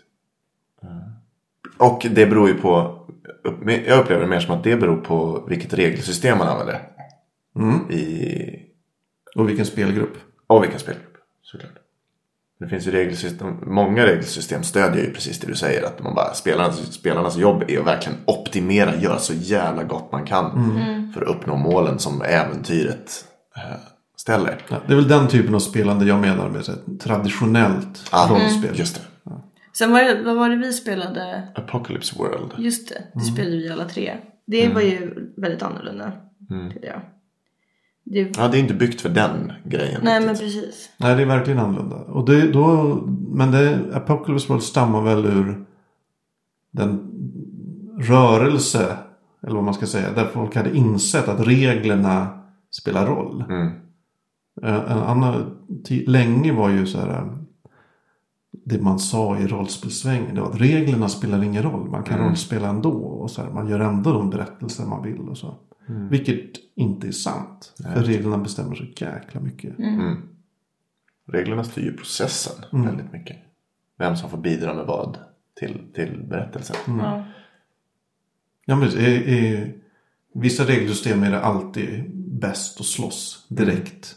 Eh. Och det beror ju på. Jag upplever det mer som att det beror på vilket regelsystem man använder. Mm. I, Och vilken spelgrupp. Och vilken spelgrupp. Såklart. Det finns ju regelsystem. Många regelsystem stödjer ju precis det du säger. Att man bara, spelarnas, spelarnas jobb är att verkligen optimera. Göra så jävla gott man kan. För att uppnå målen som äventyret eh, ställer. Ja, det är väl den typen av spelande jag menar med så här, traditionellt Ja, rollspel. Just det. Sen var det, vad var det vi spelade? Apocalypse World. Just det, det spelade vi alla tre. Det var ju väldigt annorlunda. Tyckte jag. Det, Ja, det är inte byggt för den grejen. nej men riktigt. precis. Nej, det är verkligen annorlunda. Och det, då, men det, Apocalypse World stammar väl ur den rörelse, eller vad man ska säga, där folk hade insett att reglerna spelar roll. Mm. Eh, En annan, länge var ju så här, det man sa i rollspelssvängen, det var att reglerna spelar ingen roll. Man kan rollspela ändå och så här, man gör ändå de berättelser man vill och så. Vilket inte är sant. För reglerna bestämmer så jäkla mycket. Mm. Reglerna styr ju processen Mm. väldigt mycket. Vem som får bidra med vad till, till berättelsen. Ja. Ja, men i, i vissa regelsystem är det alltid bäst att slåss direkt.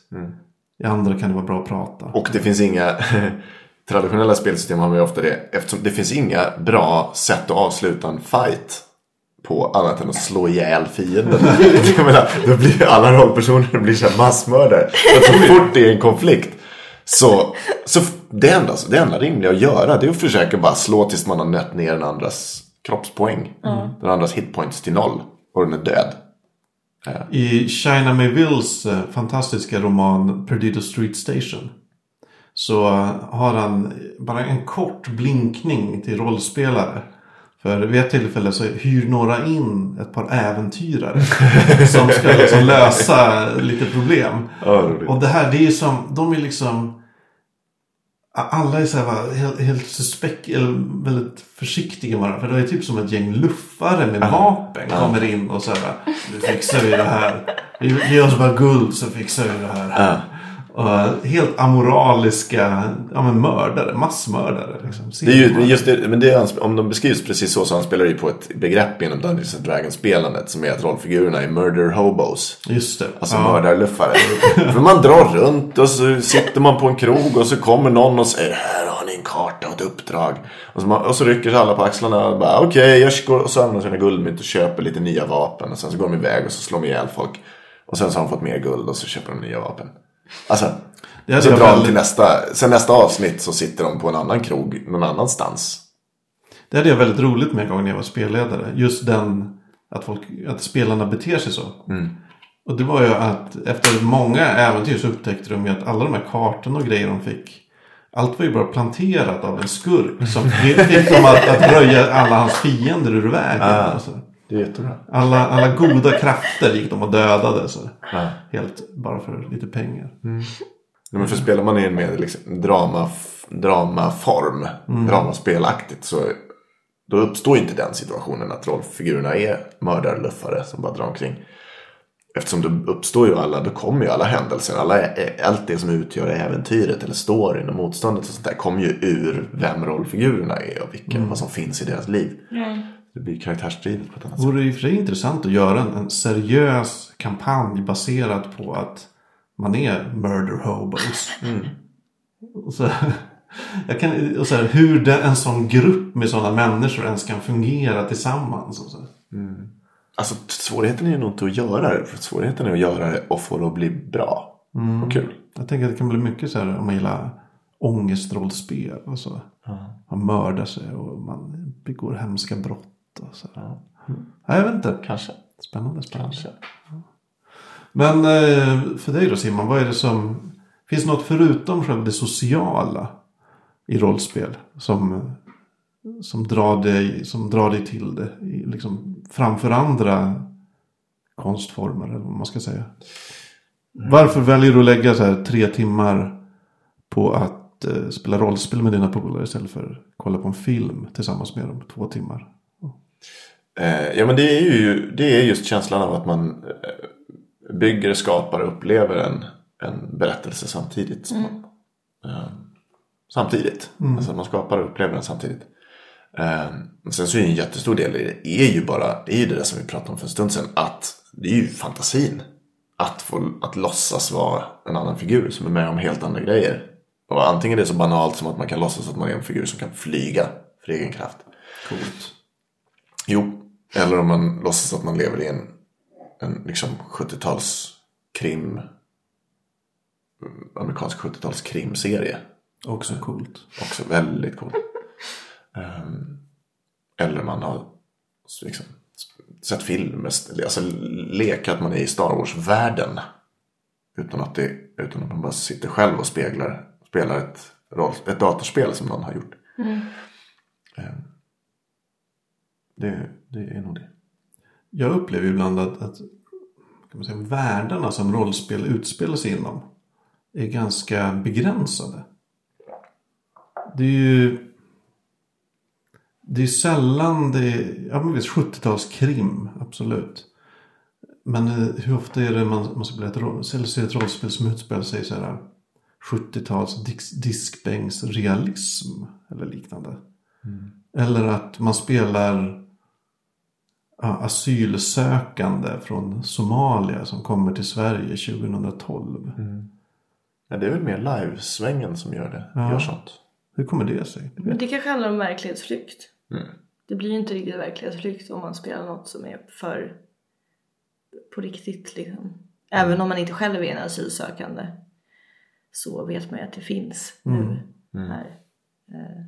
I andra kan det vara bra att prata. Och det finns inga (laughs) traditionella spelsystem har man ju ofta det. Eftersom det finns inga bra sätt att avsluta en fight på annat än att slå ihjäl fienden. (laughs) Jag menar, då blir alla rollpersoner blir så här massmördare. Så fort det är en konflikt så, så det, enda, det enda rimliga att göra det är att försöka bara slå tills man har nött ner den andras kroppspoäng. Den andras hitpoints till noll. Och den är död. I China Mayvilles eh, fantastiska roman Perdido Street Station. Så har han bara en kort blinkning till rollspelare. För vid ett tillfälle så hyr några in ett par äventyrare. (laughs) som ska liksom lösa lite problem. Ja. Och det här, det är som, de är liksom alla är så här, helt, helt suspekt, eller väldigt försiktiga bara. För det är typ som ett gäng luffare med vapen kommer in och så här, nu fixar vi det här. Ge oss bara guld så fixar vi det här. Och helt amoraliska ja, men mördare, massmördare. Liksom. Det är ju just det, men det om de beskrivs precis så så anspelar det ju på ett begrepp inom Dungeons and Dragons spelandet som är att rollfigurerna är murder hobos. Just det. Alltså ja. mördarluffare. (laughs) För man drar runt och så sitter man på en krog och så kommer någon och säger här har ni en karta och ett uppdrag. Och så, man, och så rycker sig alla på axlarna och bara okej jag går och så använder sina guldmynt och köper lite nya vapen. Och sen så går de iväg och så slår de ihjäl folk. Och sen så har de fått mer guld och så köper de nya vapen. Alltså, Det så drar de till nästa, sen nästa avsnitt så sitter de på en annan krog någon annanstans. Det hade jag väldigt roligt med en gång när jag var spelledare. Just den att, folk, att spelarna beter sig så. Och det var ju att efter många äventyr så upptäckte de ju att alla de här kartorna och grejer de fick. Allt var ju bara planterat av en skurk som fick dem att, att röja alla hans fiender ur vägen. Alltså. Det är jättebra. Alla, alla goda krafter gick de och dödade. Så. Helt bara för lite pengar. Ja, men för spelar man in med liksom drama, dramaform, dramaspelaktigt så då uppstår ju inte den situationen att rollfigurerna är mördarluffare som bara drar omkring. Eftersom då uppstår ju alla, då kommer ju alla händelser, alla, allt det som utgör äventyret eller storyn och motståndet och sånt där kommer ju ur vem rollfigurerna är och vilka, vad som finns i deras liv. Det blir karaktärsdrivet på ett annat Det sätt. vore i och för sig intressant att göra en, en seriös kampanj baserad på att man är murder hobos. (laughs) Och så, jag kan, och så här, hur den, en sån grupp med sådana människor ens kan fungera tillsammans. Och så. Alltså svårigheten är ju nog inte att göra det, för svårigheten är att göra det och få det att bli bra och kul. Jag tänker att det kan bli mycket så här om man gillar ångestrollspel och så. Man mördar sig och man begår hemska brott. Och så. Ja, jag vet inte. Kanske. Spännande, spännande. Kanske. Men eh, för dig då Simon, vad är det som... Finns något förutom själva det sociala i rollspel som, som, drar, dig, som drar dig till det? Liksom, framför andra konstformer eller vad man ska säga. Varför väljer du att lägga så här tre timmar på att eh, spela rollspel med dina polare istället för att kolla på en film tillsammans med dem två timmar? Eh, ja men det är ju det är just känslan av att man eh, bygger, skapar och upplever en, en berättelse samtidigt. Man, eh, samtidigt. Alltså man skapar och upplever den samtidigt. Sen så är ju en jättestor del i det är ju bara det är ju det där som vi pratade om för en stund sedan. Att det är ju fantasin. Att, få, att låtsas vara en annan figur som är med om helt andra grejer. Och antingen det är så banalt som att man kan låtsas att man är en figur som kan flyga för egen kraft. Coolt. Jo, eller om man låtsas att man lever i en, en liksom 70-tals krim mm, amerikansk 70-tals krimserie. Också coolt. Också väldigt cool. Ehm, eller man har liksom, sett film, alltså leka att man är i Star Wars-världen. Utan att, det, utan att man bara sitter själv och speglar, spelar ett, roll, ett datorspel som någon har gjort. Ehm, det, det är nog det. Jag upplever ibland att, att kan man säga, världarna som rollspel utspelar sig inom är ganska begränsade. Det är ju det är sällan det är, ja men visst 70-talskrim, absolut. Men eh, hur ofta är det man, man spelar ett, roll- eller ser ett rollspel som utspelar sig så här 70-tals disk, diskbänksrealism eller liknande. Eller att man spelar asylsökande från Somalia som kommer till Sverige 2012. Ja, det är väl mer livesvängen som gör det. Ja. Gör sånt. Hur kommer det sig? Men det kanske handlar om verklighetsflykt. Mm. Det blir ju inte riktigt verklighetsflykt om man spelar något som är för på riktigt liksom. Även om man inte själv är en asylsökande så vet man ju att det finns nu här. Eh,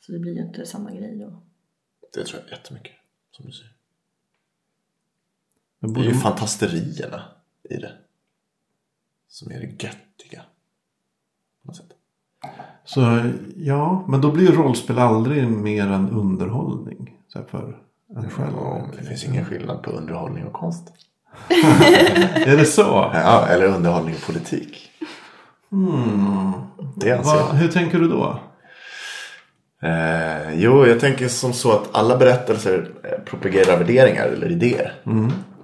Så det blir ju inte samma grej då. Det tror jag jättemycket. Som du säger. Det är ju fantasterierna i det. Som är det göttiga. På så ja, men då blir ju rollspel aldrig mer än underhållning. Så här för en själv. Ja, det finns ingen skillnad på underhållning och konst. (laughs) Är det så? Ja, eller underhållning och politik. Det anser Va, hur tänker du då? Eh, jo, jag tänker som så att alla berättelser eh, propagerar värderingar eller idéer.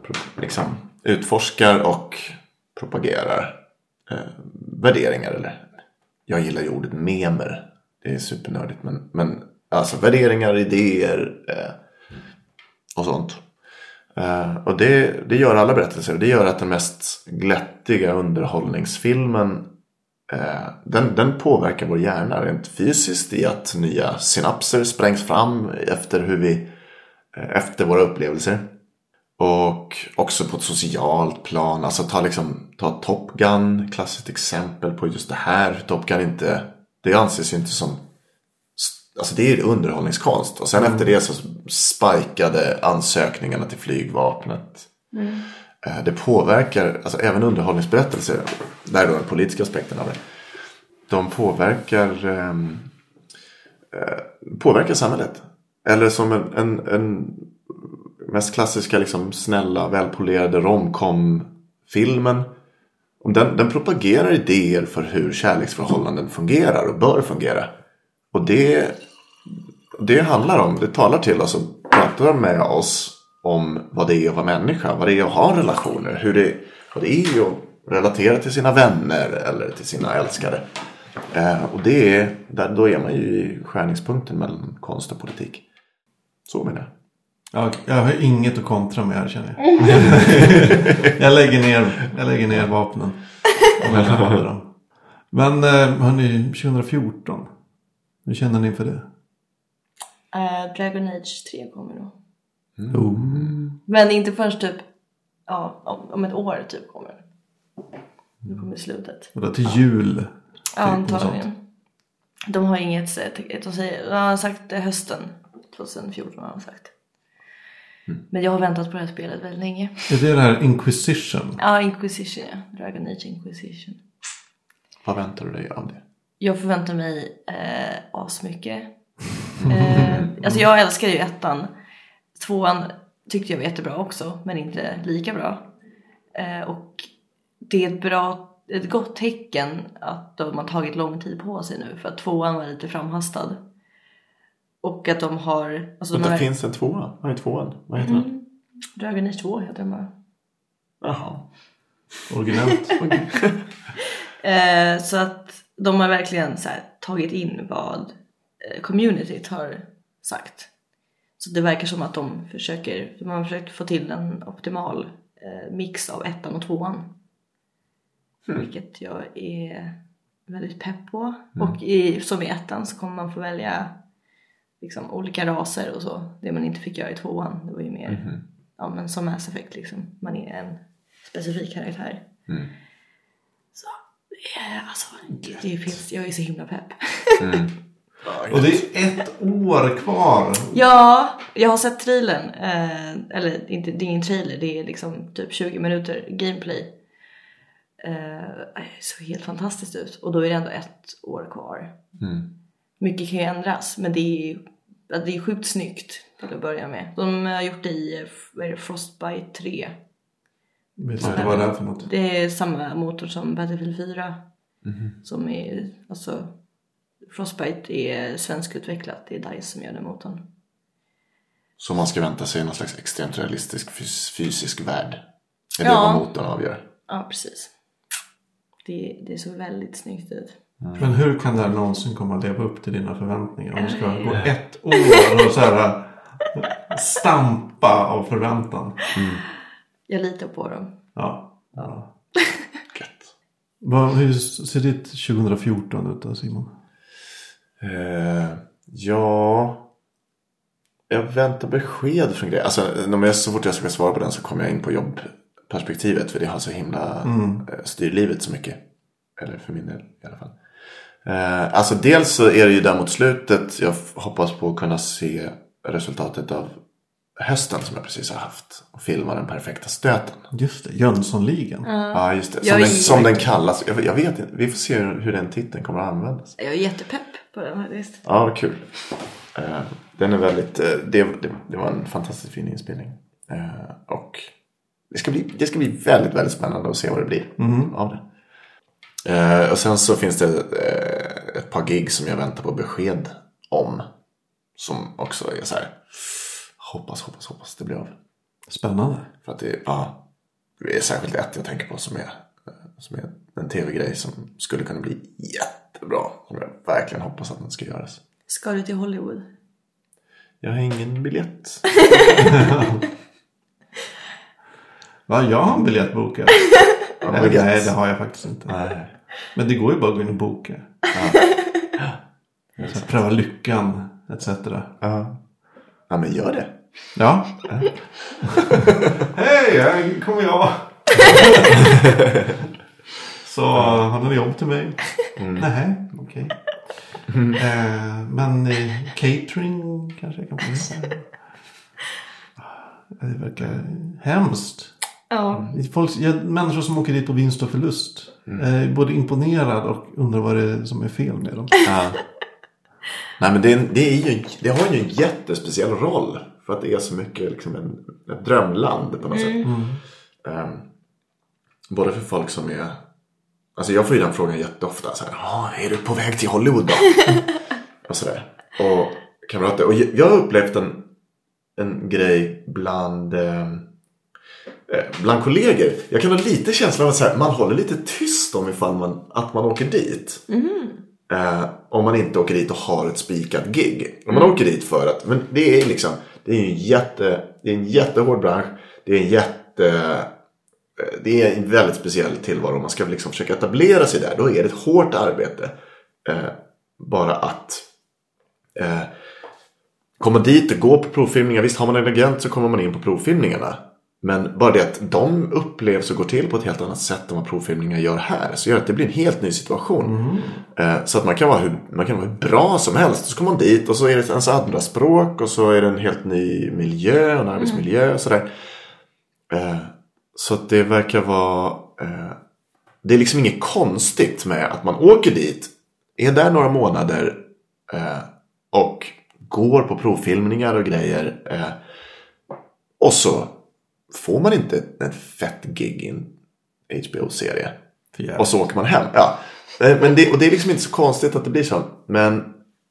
Pro, liksom, utforskar och propagerar eh, värderingar. Eller, jag gillar ju ordet memer. Det är supernördigt. Men, men alltså värderingar, idéer eh, och sånt. Eh, och det, det gör alla berättelser. Det gör att den mest glättiga underhållningsfilmen den, den påverkar vår hjärna rent fysiskt i att nya synapser sprängs fram efter, hur vi, eh, efter våra upplevelser. Och också på ett socialt plan. Alltså ta, liksom, ta Top Gun, klassiskt exempel på just det här. Top Gun inte, det anses ju inte som Alltså det är underhållningskonst. Och sen efter det så spikade ansökningarna till flygvapnet. Eh, Eh, det påverkar, alltså även underhållningsberättelser, där är då den politiska aspekten av det. De påverkar, ehm, eh, påverkar samhället. Eller som en, en, en mest klassiska liksom snälla, välpolerade romcom-filmen. Den, den propagerar idéer för hur kärleksförhållanden fungerar och bör fungera. Och det, det handlar om, det talar till oss och pratar med oss om vad det är att vara människa. Vad det är att ha relationer. Hur det, vad det är att relatera till sina vänner eller till sina älskare. Eh, och det är, där, då är man ju i skärningspunkten mellan konst och politik. Så menar jag. Ja, jag har inget att kontra med här känner jag. (laughs) jag, lägger ner, jag lägger ner vapnen. Om jag dem. Men eh, hörni, 2014. Hur känner ni inför det? Eh, Dragon Age 3 kommer då. Oh. Men inte först typ ja, om, om ett år typ kommer. Nu kommer slutet. Och då till jul. Ja, Typ antagligen. De har inget sätt. De, säger, de har sagt det hösten 2014 har de sagt. Men jag har väntat på det här spelet väldigt länge. Är det det här Inquisition? Ja, Inquisition ja. Dragon Age Inquisition. Vad väntar du dig av det? Jag förväntar mig eh, asmycket. Eh, alltså jag älskar ju ettan. Tvåan tyckte jag var jättebra också, men inte lika bra. Eh, och det är ett bra, ett gott tecken att de har tagit lång tid på sig nu för att tvåan var lite framhastad. Och att de har... Alltså de Vänta, har finns det en tvåa? Vad är tvåan? Vad heter den? Dragon Age 2 heter den bara. Jaha. Originellt. (laughs) Eh, så att de har verkligen så här, tagit in vad eh, communityt har sagt. Så det verkar som att de försöker, de har försökt få till en optimal eh, mix av ettan och tvåan. Vilket jag är väldigt pepp på. Och i, som i ettan så kommer man få välja liksom, olika raser och så. Det man inte fick göra i tvåan. Det var ju mer ja, men som Mass Effect liksom. Man är en specifik karaktär. Så det är alltså, det finns, jag är så himla pepp. (laughs) Och det är ett år kvar. Ja, jag har sett trailern. Eh, eller inte, det är ingen trailer, det är liksom typ 20 minuter gameplay. Eh, det såg helt fantastiskt ut. Och då är det ändå ett år kvar. Mycket kan ju ändras, men det är det är sjukt snyggt till att börja med. De har gjort det i vad är det, Frostbite 3. Vet inte vad det är för något. Det är samma motor som Battlefield 4. Som är, alltså, Frostbite är svenskutvecklat, det är DICE som gör den motorn. Så man ska vänta sig någon slags extremt realistisk fys- fysisk värld? Är det Ja. vad motorn avgör? Ja, precis. Det, det såg väldigt snyggt ut. Men hur kan det här någonsin komma att leva upp till dina förväntningar? Om det ska gå ett år och så här stampa av förväntan. Jag litar på dem. Ja. ja. (laughs) Gött. Hur ser ditt 2014 ut då Simon? Eh, ja... Jag väntar besked från grejer. Alltså, jag, så fort jag ska svara på den så kommer jag in på jobbperspektivet. För det har så himla eh, styr livet så mycket. Eller för min del i alla fall. Eh, alltså dels så är det ju där mot slutet. Jag hoppas på att kunna se resultatet av hösten som jag precis har haft. Och filma den perfekta stöten. Just det, Jönssonligan. Ja, just det. Som, den, som den kallas. Jag, jag vet inte. Vi får se hur, hur den titeln kommer att användas. Jag är jättepepp på den faktiskt. Ja, vad kul. Eh, den är väldigt, eh, det, det, det var en fantastiskt fin inspelning. Eh, och det ska, bli, det ska bli väldigt, väldigt spännande att se vad det blir av det. Och sen så finns det ett par gig som jag väntar på besked om. Som också är så här. Hoppas, hoppas, hoppas det blir av. Spännande. För att det, ja, det är särskilt ett jag tänker på som är, eh, som är en tv-grej som skulle kunna bli jättebra. Som jag verkligen hoppas att den ska göras. Ska du till Hollywood? Jag har ingen biljett. (laughs) Va, jag har en biljett bokad. (laughs) Eller, biljett. nej, det har jag faktiskt inte. Nej. Men det går ju bara att gå in och boka. Så här, pröva lyckan, etc. Ja. ja, men gör det. Ja. (laughs) Hej, här kommer jag. (laughs) Så har ni jobb till mig? Nej, okej. Eh, men eh, catering kanske jag kan få med. Det verkar hemskt. Ja. Folk, jag, människor som åker dit på vinst och förlust. Jag är både imponerad och undrar vad det är som är fel med dem. Ja. Nej, men det, är, det, är ju, det har ju en jättespeciell roll. För att det är så mycket liksom en, ett drömland på något sätt. Ehm, både för folk som är... Alltså jag får ju den frågan jätteofta. Så här, "Ah, är du på väg till Hollywood då? (laughs) och sådär. Och kamrater. Och jag har upplevt en, en grej bland... ehm, eh, Bland kollegor. Jag kan ha lite känslan av att så här, man håller lite tyst om ifall man, att man åker dit. Eh, om man inte åker dit och har ett spikat gig. Om man åker dit för att, men det är liksom, det är ju en jätte, det är en jättehård bransch. Det är en jätte, eh, det är en väldigt speciell tillvaro. Om man ska liksom försöka etablera sig där, då är det ett hårt arbete. Eh, bara att eh, komma dit och gå på provfilmningar. Visst, har man en agent så kommer man in på provfilmningarna men bara det att de upplevs och går till på ett helt annat sätt än vad provfilmningar gör här. Så gör att det blir en helt ny situation. Eh, så att man kan, vara hur, man kan vara hur bra som helst. Så kommer man dit och så är det ens andra språk och så är det en helt ny miljö en arbetsmiljö och sådär. Eh, så att det verkar vara... Eh, det är liksom inget konstigt med att man åker dit, är där några månader och går på provfilmningar och grejer. Och så får man inte ett fett gig i en HBO-serie. Och så åker man hem. Ja. Eh, Men det, och det är liksom inte så konstigt att det blir så. Men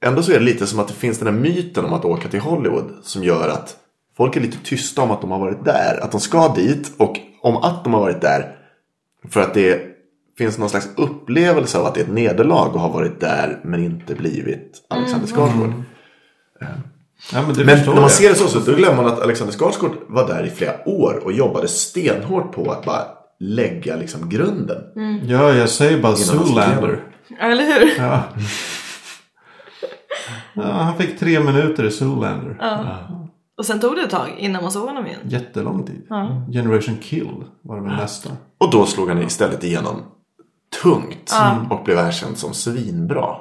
ändå så är det lite som att det finns den här myten om att åka till Hollywood. Som gör att folk är lite tysta om att de har varit där. Att de ska dit och om att de har varit där. För att det finns någon slags upplevelse av att det är ett nederlag att ha varit där men inte blivit Alexander Skarsgård. Ja, men Men när man jag. ser det så, så då glömmer man att Alexander Skarsgård var där i flera år och jobbade stenhårt på att bara lägga liksom grunden. Ja, jag säger bara Zoolander. Eller hur? Ja. ja, han fick tre minuter i Zoolander. Och sen tog det ett tag innan man såg honom igen. Jättelång tid. Generation Kill var det väl nästa. Och då slog han istället igenom tungt och blev erkänd som svinbra.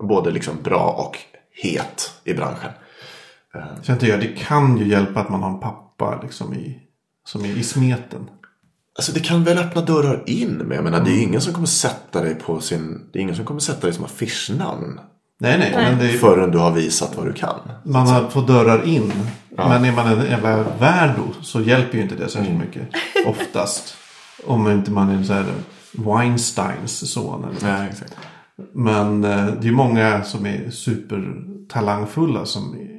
Både liksom bra och het i branschen. Sen tycker jag det kan ju hjälpa att man har en pappa liksom i, som är i smeten. Alltså det kan väl öppna dörrar in men jag menar det är ju ingen som kommer sätta dig på sin Det är ingen som kommer sätta dig som affischnamn Nej, nej, men det är, Förrän du har visat vad du kan. man har fått dörrar in. Men är man en jävla värdo så hjälper ju inte det särskilt mycket. Oftast. Om inte man är en sån här Weinsteins son. Eller. Nej, exakt. Men eh, det är många som är supertalangfulla som är,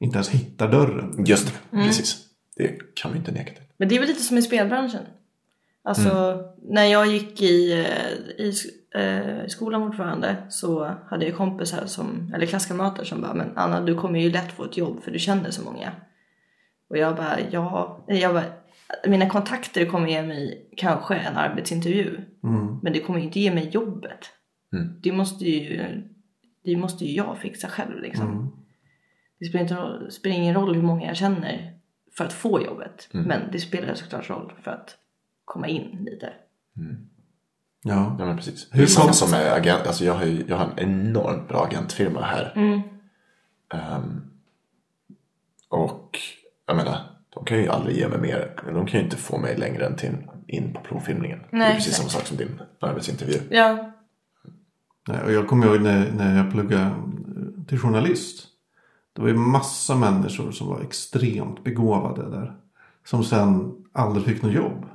inte ens hittar dörren. Just det, precis. Det kan vi inte neka till. Men det är väl lite som i spelbranschen. Alltså när jag gick i, eh, i, eh, i skolan fortfarande så hade jag kompisar som, eller klasskamrater som bara Men Anna du kommer ju lätt få ett jobb för du känner så många. Och jag bara ja, jag bara, mina kontakter kommer ge mig kanske en arbetsintervju. Men det kommer inte ge mig jobbet. Det, måste ju, det måste ju jag fixa själv liksom. Det spelar, inte spelar ingen roll hur många jag känner för att få jobbet. Men det spelar såklart roll för att komma in lite. Ja. Ja men precis. Hur är kom- som med agent. Alltså jag har, ju, jag har en enormt bra agentfirma här. Ehm, och jag menar, de kan ju aldrig ge mig mer. De kan ju inte få mig längre än till in på provfilmningen. det är Nej, precis samma sak som din arbetsintervju. Ja, Nej, och jag kommer ihåg när, när jag pluggade till journalist. Det var ju massa människor som var extremt begåvade där. Som sen aldrig fick något jobb.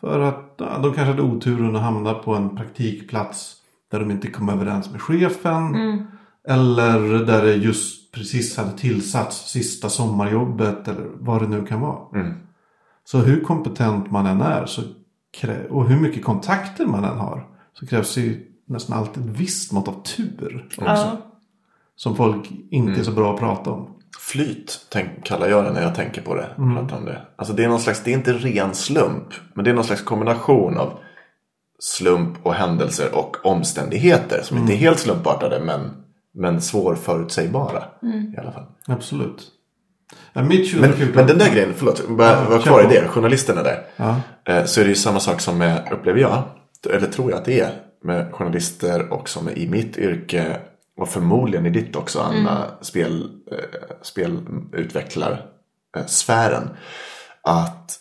För att ja, de kanske hade oturen att hamna på en praktikplats där de inte kom överens med chefen. Eller där det just precis hade tillsatts sista sommarjobbet eller vad det nu kan vara. Så hur kompetent man än är så krä- och hur mycket kontakter man än har så krävs det ju nästan alltid ett visst mått av tur också. ja. Som folk inte är så bra att prata om. Flyt tänk, kallar jag det när jag tänker på det. Pratar om det. Alltså det är någon slags, det är inte ren slump. Men det är någon slags kombination av slump och händelser och omständigheter. Som inte är helt slumpartade men, men svårförutsägbara. I alla fall. Absolut. Ja, mitt Men, 2014. men den där grejen, förlåt, bara Ja, var kvar i det, journalisterna där. Ja. Eh, Så är det ju samma sak som med, upplever jag, eller tror jag att det är, med journalister och som i mitt yrke och förmodligen i ditt också Anna, spel, eh, spelutvecklar eh, sfären. Att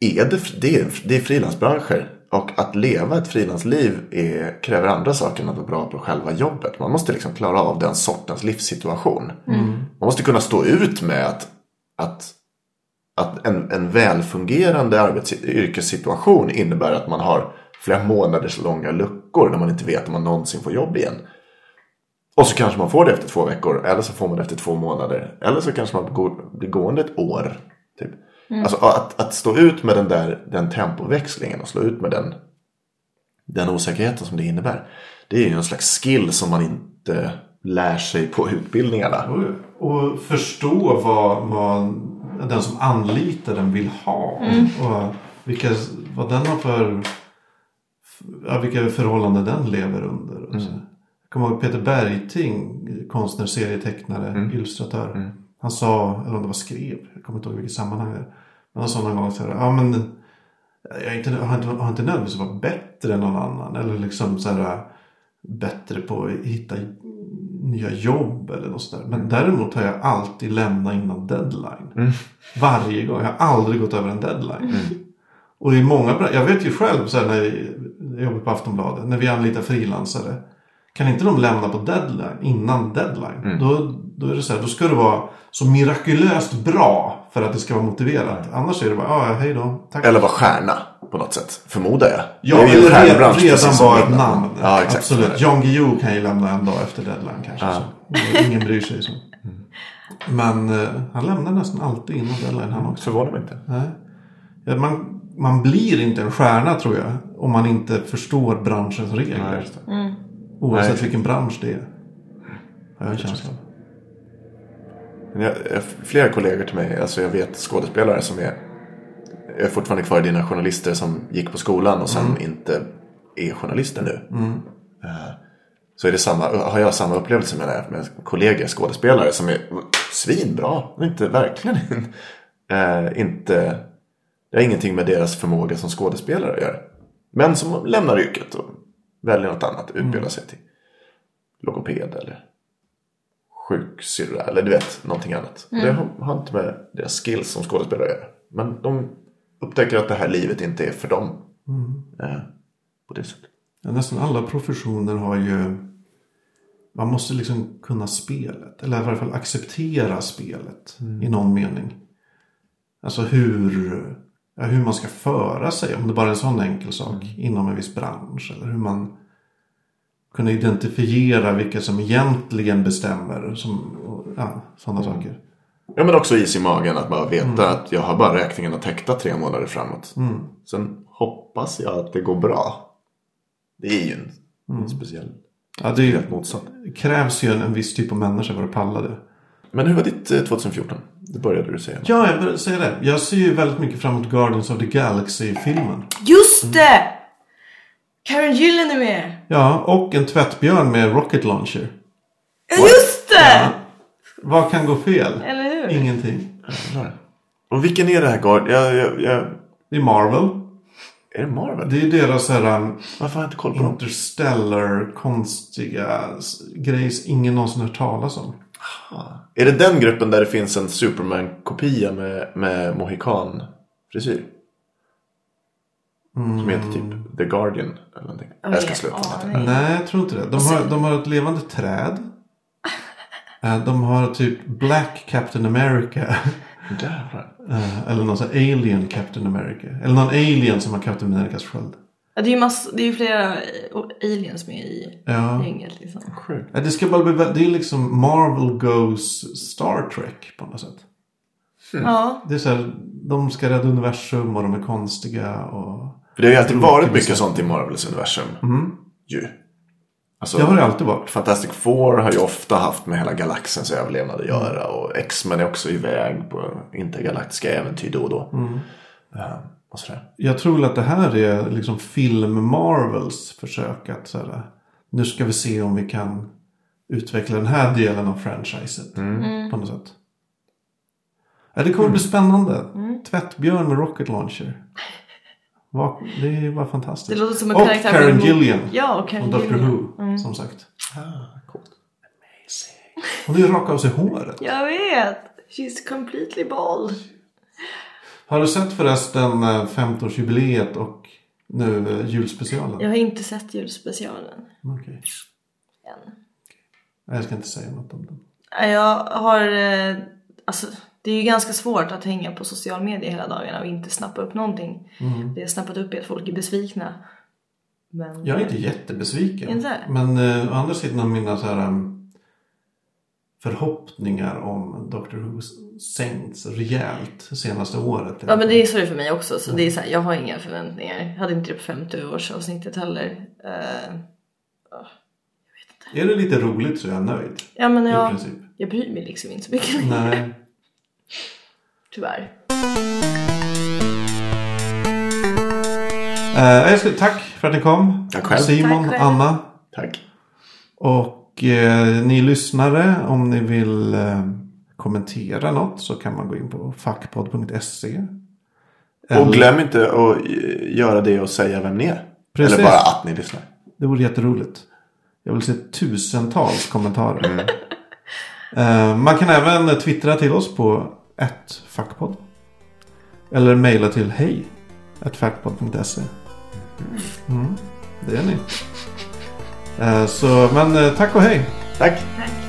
är det, det, är, det är frilansbranscher och att leva ett frilansliv kräver andra saker än att vara bra på själva jobbet. Man måste liksom klara av den sortens livssituation. Man måste kunna stå ut med att, att att en, en välfungerande arbets- yrkessituation innebär att man har flera månaders långa luckor när man inte vet om man någonsin får jobb igen. Och så kanske man får det efter två veckor eller så får man det efter två månader. Eller så kanske man går, blir gående ett år. Typ. Alltså att, att stå ut med den där den tempoväxlingen och stå ut med den, den osäkerheten som det innebär. Det är ju en slags skill som man inte lär sig på utbildningarna. Och, och förstå vad, vad den som anlitar den vill ha. Och vilka, vad den har för... Vilka förhållanden den lever under. Och så. Jag kommer ihåg Peter Bergting, konstnär, serietecknare, illustratör. Han sa, eller om det var skrev, jag kommer inte ihåg vilket sammanhang det är. Han sa någon gång så här, ja men jag inte, har inte, har inte nödvändigtvis vara bättre än någon annan. Eller liksom så här bättre på att hitta nya jobb eller något sådär. Men däremot har jag alltid lämnat innan deadline. Varje gång. Jag har aldrig gått över en deadline. Och i många Jag vet ju själv så här, när jag jobbar på Aftonbladet. När vi anlitar frilansare. Kan inte de lämna på deadline innan deadline. Då, då är det så här, då ska det vara så mirakulöst bra för att det ska vara motiverat. Annars är det bara, ja hej då. Tack. Eller vara stjärna på något sätt. Förmodar jag. Ja, Det är ju en eller redan, redan vara ett namn. Ja, exakt. Absolut. Jan Guillou kan ju lämna en dag efter deadline kanske. Ja. Så. Ingen bryr sig så. Men eh, han lämnar nästan alltid innan deadline han också. Förvånar mig inte. Nej. Ja, man, man blir inte en stjärna tror jag. Om man inte förstår branschens regler. Nej, just det. Oavsett Nej. vilken bransch det är. Har jag en känsla av. Men jag, jag, flera kollegor till mig, alltså jag vet skådespelare som är, jag är fortfarande kvar i dina journalister som gick på skolan och sen inte är journalister nu. Eh, Så är det samma, har jag samma upplevelse med, det, med kollegor, skådespelare som är svinbra. Men inte, verkligen eh, inte, det har ingenting med deras förmåga som skådespelare att göra. Men som lämnar yrket och väljer något annat, utbildar sig till logoped eller sjuksyrra eller du vet, någonting annat. Och Det har, har inte med deras skills som skådespelare att göra. Men de upptäcker att det här livet inte är för dem. Eh, på det sättet. Ja, nästan alla professioner har ju... Man måste liksom kunna spelet. Eller i alla fall acceptera spelet. I någon mening. Alltså hur, hur man ska föra sig. Om det bara är en sån enkel sak. Inom en viss bransch. Eller hur man kunna identifiera vilka som egentligen bestämmer. Som, ja, sådana saker. Ja men också is i magen att bara veta att jag har bara räkningarna täckta tre månader framåt. Sen hoppas jag att det går bra. Det är ju en, en speciell, Ja, det är, helt motsatt. krävs ju en, en viss typ av människa för att palla det. Men hur var ditt eh, 2014? Det började du säga. Ja, jag började säga det. Jag ser ju väldigt mycket fram emot Guardians of the Galaxy-filmen. Just det! Karen Gillan är med! Ja, och en tvättbjörn med rocket launcher. Ja, Just det! Vad kan gå fel? Eller hur? Ingenting. Jävlar. Och vilken är det här Guard? Jag, jag, jag, Det är Marvel. är det Marvel? Det är deras här um, Varför har jag inte koll på interstellar konstiga grejs ingen någonsin hört talas om. Är det den gruppen där det finns en Superman-kopia med, med mohikan-frisyr? Som heter typ The Guardian eller någonting. Ja, Jag ska sluta med det. nej. Nej, jag tror inte det. De har, de har ett levande träd. (laughs) Eh, De har typ Black Captain America. Eh, Eller någon sån Alien Captain America. Eller någon alien som har Captain Americas sköld. Ja, det är ju mass, det är ju flera eh, aliens med i Ja. gänget liksom. Sjukt. Ja, Det ska bara bli, det är liksom Marvel goes Star Trek på något sätt. Ja. Det är så här, de ska rädda universum och de är konstiga och... För det har ju alltid varit mycket sånt i Marvels universum. Ju. Alltså, Det har det alltid varit. Fantastic Four har ju ofta haft med hela galaxens överlevnad att göra. Och X-Men är också iväg på intergalaktiska äventyr då och då. Ja, och sådär. Jag tror väl att det här är liksom film Marvels försök att så här, nu ska vi se om vi kan utveckla den här delen av franchiset. På något sätt. Ja, det kommer bli spännande. Tvättbjörn med rocket launcher. Det är bara fantastiskt. Det låter som en och karaktär Karen Gillian. Ja, och Och Karen Dr. Gillian. Who, som sagt. Ah, coolt. Hon har ju rakat av sig håret. Jag vet! She's completely bald. Har du sett förresten eh, 50-årsjubileet och nu eh, julspecialen? Jag har inte sett julspecialen Okej. än. Nej, Jag ska inte säga något om den. Jag har... eh, Alltså, det är ju ganska svårt att hänga på social media hela dagarna och inte snappa upp någonting. Det jag snappat upp är att folk är besvikna. Men... Jag är inte jättebesviken. Inte? Men eh, å andra sidan mina så här, förhoppningar om Dr. Who sänkts rejält senaste året. Ja men det är så det är för mig också. Så det är så här, jag har inga förväntningar. Jag hade inte det på 50 årsavsnittet heller. Eh, Är det lite roligt så är jag nöjd. ja men jag, jag bryr mig liksom inte så mycket. Nej. (laughs) Tyvärr. Eh, jag ska, tack för att ni kom. Tack själv. Simon, Tack själv. Anna. Tack. Och eh, ni lyssnare, om ni vill eh, kommentera något så kan man gå in på fackpodd.se. Eller- Och glöm inte att eh, göra det och säga vem ni är. Precis. Eller bara att ni lyssnar. Det vore jätteroligt. Jag vill se tusentals kommentarer. Mm. (laughs) Eh, man kan även twittra till oss på ett fackpodd. Eller mejla till hej fackpodd.se. Mm, det är ni. Eh, så, men tack och hej. Tack. Tack.